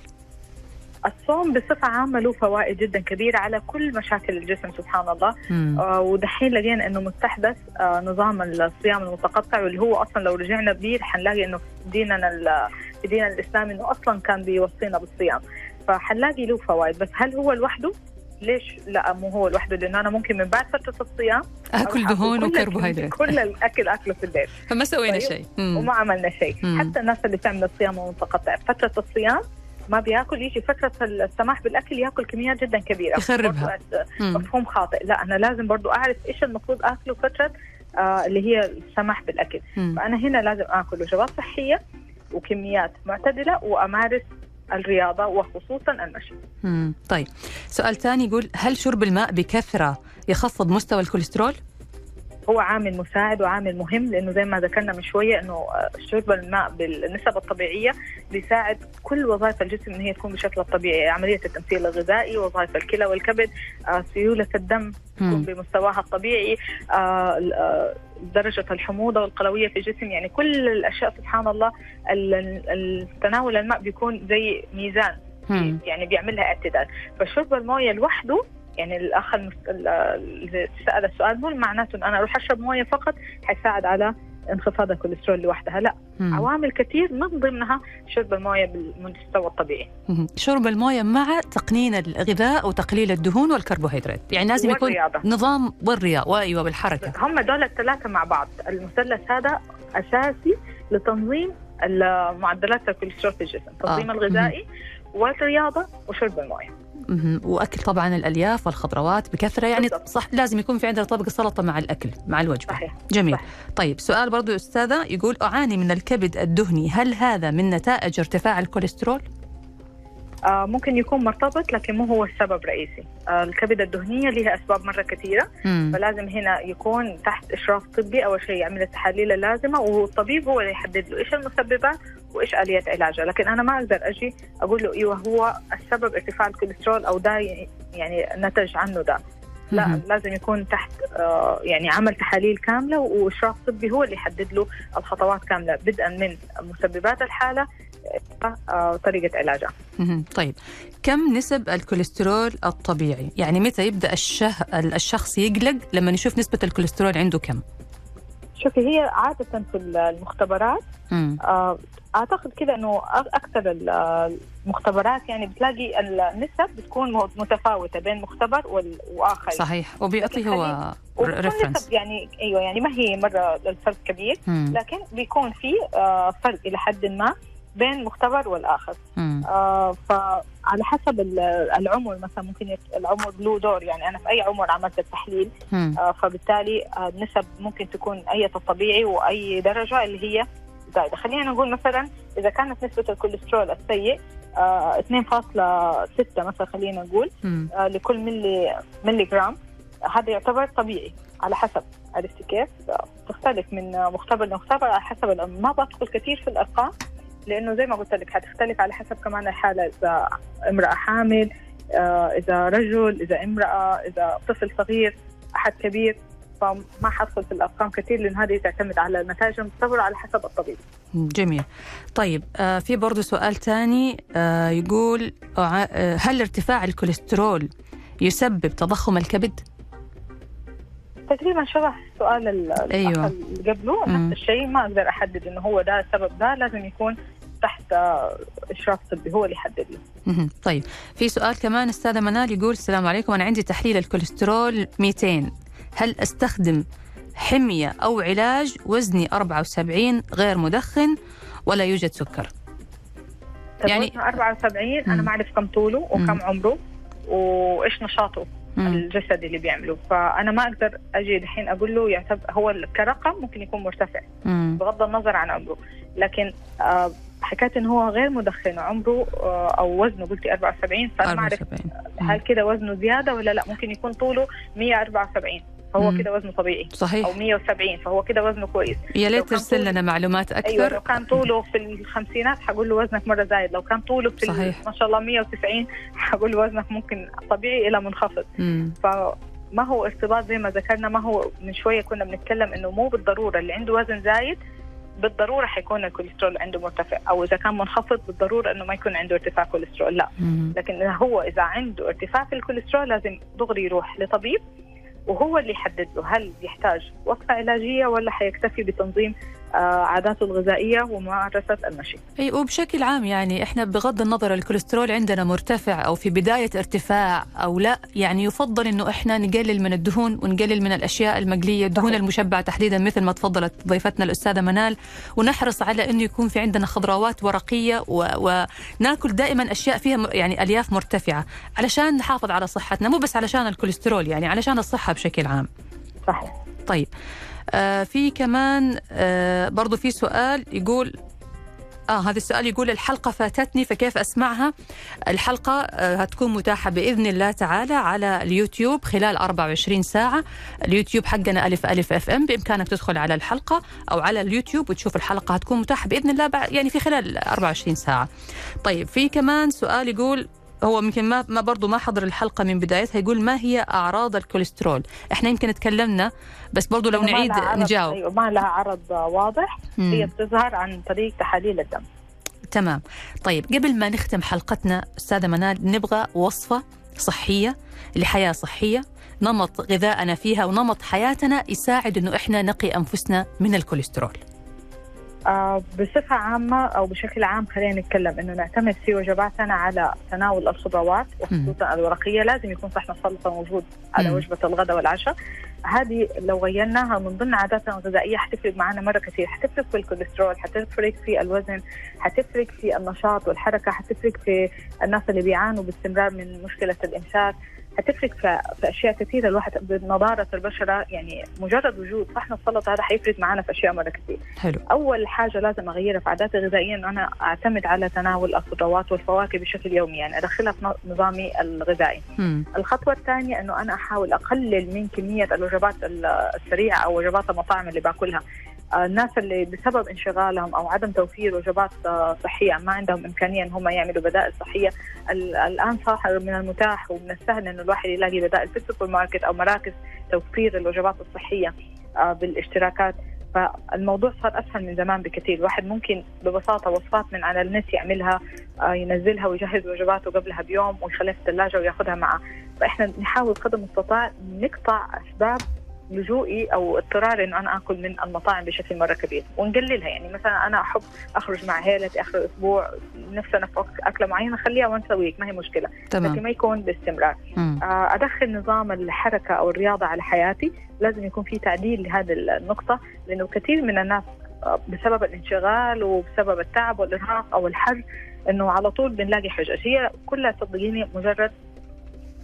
الصوم بصفة عامة له فوائد جدا كبيرة على كل مشاكل الجسم سبحان الله مم. آه، ودحين لقينا إنه مستحدث آه، نظام الصيام المتقطع واللي هو أصلا لو رجعنا بيه حنلاقي إنه في ديننا في ديننا الإسلامي إنه أصلا كان بيوصينا بالصيام فحنلاقي له فوائد بس هل هو لوحده؟ ليش لا مو هو لوحده لأنه أنا ممكن من بعد فترة الصيام آكل دهون وكربوهيدرات كل الاكل أكله في الليل فما سوينا طيب. شيء. وما عملنا شيء مم. حتى الناس اللي تعمل الصيام المتقطع فترة الصيام ما بياكل يجي فترة السماح بالأكل ياكل كميات جدا كبيرة يخربها. مفهوم خاطئ لا أنا لازم برضو أعرف إيش المفروض آكله فترة آه اللي هي السماح بالأكل مم. فأنا هنا لازم آكل وجبات صحية وكميات معتدلة وأمارس الرياضة وخصوصا المشي مم. طيب سؤال ثاني يقول هل شرب الماء بكثرة يخفض مستوى الكوليسترول؟ هو عامل مساعد وعامل مهم لأنه زي ما ذكرنا من شوية إنه آه، شرب الماء بالنسب الطبيعية بيساعد كل وظائف الجسم إن هي تكون بشكل طبيعي عملية التمثيل الغذائي وظائف الكلى والكبد آه، سيولة الدم تكون. بمستواها الطبيعي آه، درجة الحموضة والقلوية في الجسم يعني كل الأشياء سبحان الله ال- ال- تناول الماء بيكون زي ميزان. يعني بيعملها اعتدال فشرب الموية لوحده يعني الأخ اللي سأل السؤال مو معناته إن أنا أروح أشرب موية فقط حيساعد على انخفاض الكوليسترول لوحدها لا مم. عوامل كثير من ضمنها شرب الموية بالمستوى الطبيعي مم. شرب الموية مع تقنين الغذاء وتقليل الدهون والكربوهيدرات يعني لازم يكون. نظام والرياضة وأيوة بالحركة هم دول الثلاثة مع بعض المثلث هذا أساسي لتنظيم معدلات الكوليسترول في الجسم التنظيم آه. الغذائي والرياضة وشرب الموية. وأكل طبعا الألياف والخضروات بكثرة. يعني بالضبط. صح لازم يكون في عندنا طبق سلطة مع الأكل مع الوجبة. صحيح جميل. صح. طيب سؤال برضو أستاذة يقول أعاني من الكبد الدهني. هل هذا من نتائج ارتفاع الكوليسترول؟ ممكن يكون مرتبط لكن مو هو السبب الرئيسي. آه الكبد الدهنية لها أسباب مرة كثيرة. مم. فلازم هنا يكون تحت إشراف طبي. أول شيء يعمل التحاليل اللازمة والطبيب هو اللي يحدد له إيش المسببات وإيش آلية علاجها. لكن أنا ما أقدر أجي أقول له إيوه هو السبب ارتفاع الكوليسترول أو ده يعني نتج عنه ده. لا مهم. لازم يكون تحت آه، يعني عمل تحاليل كاملة وإشراف طبي هو اللي يحدد له الخطوات كاملة. بدءا من مسببات الحالة طريقة علاجها. طيب كم نسب الكوليسترول الطبيعي؟ يعني متى يبدأ الشه... الشخص يقلق لما يشوف نسبة الكوليسترول عنده كم؟ شوفي هي عادة في المختبرات مم. آه، أعتقد كده إنه أكثر ال- المختبرات يعني بتلاقي النسب بتكون متفاوتة بين مختبر وآخر. صحيح. وبيعطي هو reference يعني أيوه يعني ما هي مرة الفرق كبير لكن بيكون في آه، فرق إلى حد ما. بين مختبر والآخر. آه، فعلى حسب ال- العمر مثلا ممكن يت- العمر له دور. يعني أنا في أي عمر عملت التحليل. آه، فبالتالي آه، النسب ممكن تكون أي الطبيعي وأي درجة اللي هي زايدة. خلينا نقول مثلا إذا كانت نسبة الكوليسترول السيء آه، 2.6 مثلا خلينا نقول آه، لكل ملي ملي جرام هذا يعتبر طبيعي على حسب عرفتي كيف؟ آه، تختلف من مختبر لمختبر على حسب ما بدخل كثير في الأرقام. لأنه زي ما قلت لك حتختلف على حسب كمان الحالة إذا امرأة حامل آه، إذا رجل إذا امرأة إذا طفل صغير أحد كبير فما حدخل في الأرقام كثير لأن هذه تعتمد على النتائج المختبره على حسب الطبيب. جميل طيب آه في برضو سؤال تاني آه يقول آه هل ارتفاع الكوليسترول يسبب تضخم الكبد؟ تقريبا شبه السؤال ال- أيوة. اللي قبله مم. نفس الشيء ما أقدر أحدد إنه هو ده السبب ده لازم يكون تحت آه، اشراف طبي هو اللي يحدد. طيب في سؤال كمان استاذه منال يقول السلام عليكم أنا عندي تحليل الكوليسترول 200 هل أستخدم حمية أو علاج وزني 74 غير مدخن ولا يوجد سكر؟ طيب يعني- يعني 74 أنا. ما أعرف كم طوله وكم. عمره وإيش نشاطه. الجسدي اللي بيعمله فأنا ما أقدر أجي الحين أقول له يعتبر هو كرقم ممكن يكون مرتفع. بغض النظر عن عمره لكن حكاية انه هو غير مدخن وعمره آه أو وزنه قلتي 74 فأنا ما اعرف 74 هل كده وزنه زيادة ولا لا؟ ممكن يكون طوله 174 فهو. كده وزنه طبيعي. صحيح. أو 170 فهو كده وزنه كويس. يا ليت ترسل لنا معلومات أيوه أكثر. لو كان طوله في الخمسينات حقول له وزنك مرة زايد. لو كان طوله في صحيح. ما شاء الله 190 حقول له وزنك ممكن طبيعي إلى منخفض. مم. فما هو ارتباط زي ما ذكرنا ما هو من شوية كنا بنتكلم إنه مو بالضرورة اللي عنده وزن زايد بالضرورة حيكون الكوليسترول عنده مرتفع أو إذا كان منخفض بالضرورة إنه ما يكون عنده ارتفاع كوليسترول لا مم. لكن هو إذا عنده ارتفاع في الكوليسترول لازم دغري يروح لطبيب وهو اللي يحدد له هل يحتاج وصفة علاجية ولا حيكتفي بتنظيم عاداته الغذائية وممارسة المشي. أي وبشكل عام يعني إحنا بغض النظر الكوليسترول عندنا مرتفع أو في بداية ارتفاع أو لا يعني يفضل إنه إحنا نقلل من الدهون ونقلل من الأشياء المقلية الدهون صحيح. المشبعة تحديدا مثل ما تفضلت ضيفتنا الأستاذة منال ونحرص على إنه يكون في عندنا خضروات ورقية و... وناكل دائما أشياء فيها يعني ألياف مرتفعة علشان نحافظ على صحتنا مو بس علشان الكوليسترول يعني علشان الصحة بشكل عام صحيح. طيب في كمان آه برضو في سؤال يقول آه هذا السؤال يقول الحلقة فاتتني فكيف أسمعها؟ الحلقة آه هتكون متاحة بإذن الله تعالى على اليوتيوب خلال 24 ساعة. اليوتيوب حقنا ألف ألف FM بإمكانك تدخل على الحلقة أو على اليوتيوب وتشوف الحلقة هتكون متاحة بإذن الله يعني في خلال 24 ساعة. طيب في كمان سؤال يقول هو يمكن ما ما برضه ما حضر الحلقة من بدايتها يقول ما هي أعراض الكوليسترول؟ إحنا يمكن تكلمنا بس برضه لو نعيد نجاوب. أيوه ما لها عرض واضح. مم. هي بتظهر عن طريق تحاليل الدم. تمام. طيب قبل ما نختم حلقتنا أستاذة منال نبغى وصفة صحية لحياة صحية نمط غذائنا فيها ونمط حياتنا يساعد إنه إحنا نقي أنفسنا من الكوليسترول. بصفة عامة أو بشكل عام خلينا نتكلم إنه نعتمد في وجباتنا على تناول الخضروات وخصوصا الورقية. لازم يكون صحن السلطة موجود على. وجبة الغداء والعشاء. هذه لو غيرناها من ضمن عاداتنا الغذائية حتفرق معنا مرة كثير. حتفرق في الكوليسترول حتفرق في الوزن حتفرق في النشاط والحركة حتفرق في الناس اللي بيعانوا باستمرار من مشكلة الإمساك حتفرق في, في أشياء كثيرة. الواحد بنضاره البشرة يعني مجرد وجود صحن السلطة هذا حيفرق معنا في أشياء مرة كثير. حلو. أول حاجة لازم أغيرها في عاداتي الغذائيه إنه أنا أعتمد على تناول الخضروات والفواكه بشكل يومي يعني أدخلها في نظامي الغذائي. مم. الخطوة الثانية إنه أنا أحاول أقلل من كمية الوجبات السريعة أو وجبات المطاعم اللي باكلها. الناس اللي بسبب انشغالهم أو عدم توفير وجبات آه، صحية ما عندهم إمكانية إن هم يعملوا بدائل صحية الآن صار من المتاح ومن السهل إنه الواحد يلاقي بدائل في السوبر ماركت أو مراكز توفير الوجبات الصحية آه، بالاشتراكات. فالموضوع صار أسهل من زمان بكثير. الواحد ممكن ببساطة وصفات من على النت يعملها ينزلها ويجهز وجباته قبلها بيوم ويخليها في الثلاجة وياخذها معه. فإحنا نحاول قدر المستطاع نقطع أسباب لجوئي أو اضطراري إنه أنا آكل من المطاعم بشكل مرة كبير. ونقللها. يعني مثلا أنا أحب أخرج مع عيلتي آخر الأسبوع نفسي أنا أكلة معينة أخليها وانس ويك ما هي مشكلة. تمام. لكن ما يكون باستمرار. مم. آه، أدخل نظام الحركة أو الرياضة على حياتي. لازم يكون في تعديل لهذه النقطة لأنه كثير من الناس آه، بسبب الانشغال وبسبب التعب والإرهاق أو الحر إنه على طول بنلاقي حجج. هي كلها صدقيني مجرد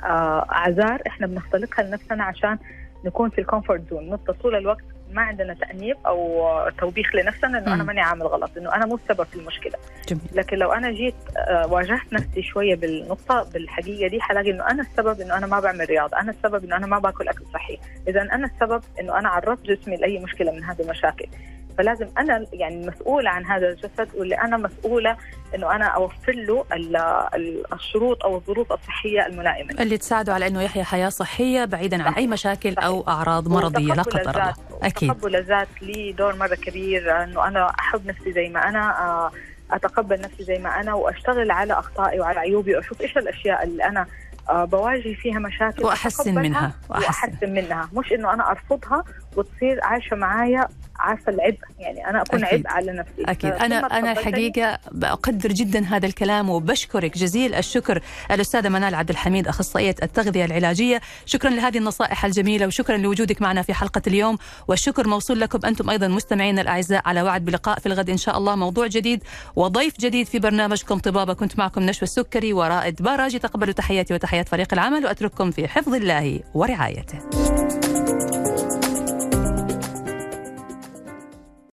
آه، أعذار إحنا بنختلقها لنفسنا عشان نكون في ال comfort zone نفضل طول الوقت ما عندنا تأنيب أو توبيخ لنفسنا إنه أنا مم. ماني عامل غلط إنه أنا مو السبب في المشكلة. جميل. لكن لو أنا جيت آه، واجهت نفسي شوية بالنقطة بالحقيقة دي حلاقي إنه أنا السبب إنه أنا ما بعمل رياضة أنا السبب إنه أنا ما باكل أكل صحي. إذا أنا السبب إنه أنا عرضت جسمي لأي مشكلة من هذه المشاكل. فلازم أنا يعني مسؤولة عن هذا الجسد واللي أنا مسؤولة إنه أنا أوفر له ال- ال- الشروط أو الظروف الصحية الملائمة اللي تساعده على إنه يحيا حياة صحية بعيدا عن. أي مشاكل صحيح. أو أعراض مرضية لا قدر الله. أكيد تقبل الذات لي دور مرة كبير إنه أنا أحب نفسي زي ما أنا آه، أتقبل نفسي زي ما أنا وأشتغل على أخطائي وعلى عيوبي وأشوف إيش الأشياء اللي أنا آه، بواجه فيها مشاكل وأتقبلها منها. وأحسن. وأحسن منها مش إنه أنا أرفضها وتصير عايشة معايا عارفة العبء. يعني أنا أكون. عبء على نفسي. أنا أنا تقبلتني. الحقيقة بقدر جدا هذا الكلام وبشكرك جزيل الشكر الأستاذة منال عبد الحميد أخصائية التغذية العلاجية. شكرا لهذه النصائح الجميلة وشكرا لوجودك معنا في حلقة اليوم. والشكر موصول لكم أنتم أيضا مستمعينا الأعزاء. على وعد بلقاء في الغد إن شاء الله. موضوع جديد وضيف جديد في برنامجكم طبابة. كنت معكم نشوى السكري ورائد باراجي. تقبلوا تحياتي وتحيات فريق العمل وأترككم في حفظ الله ورعايته.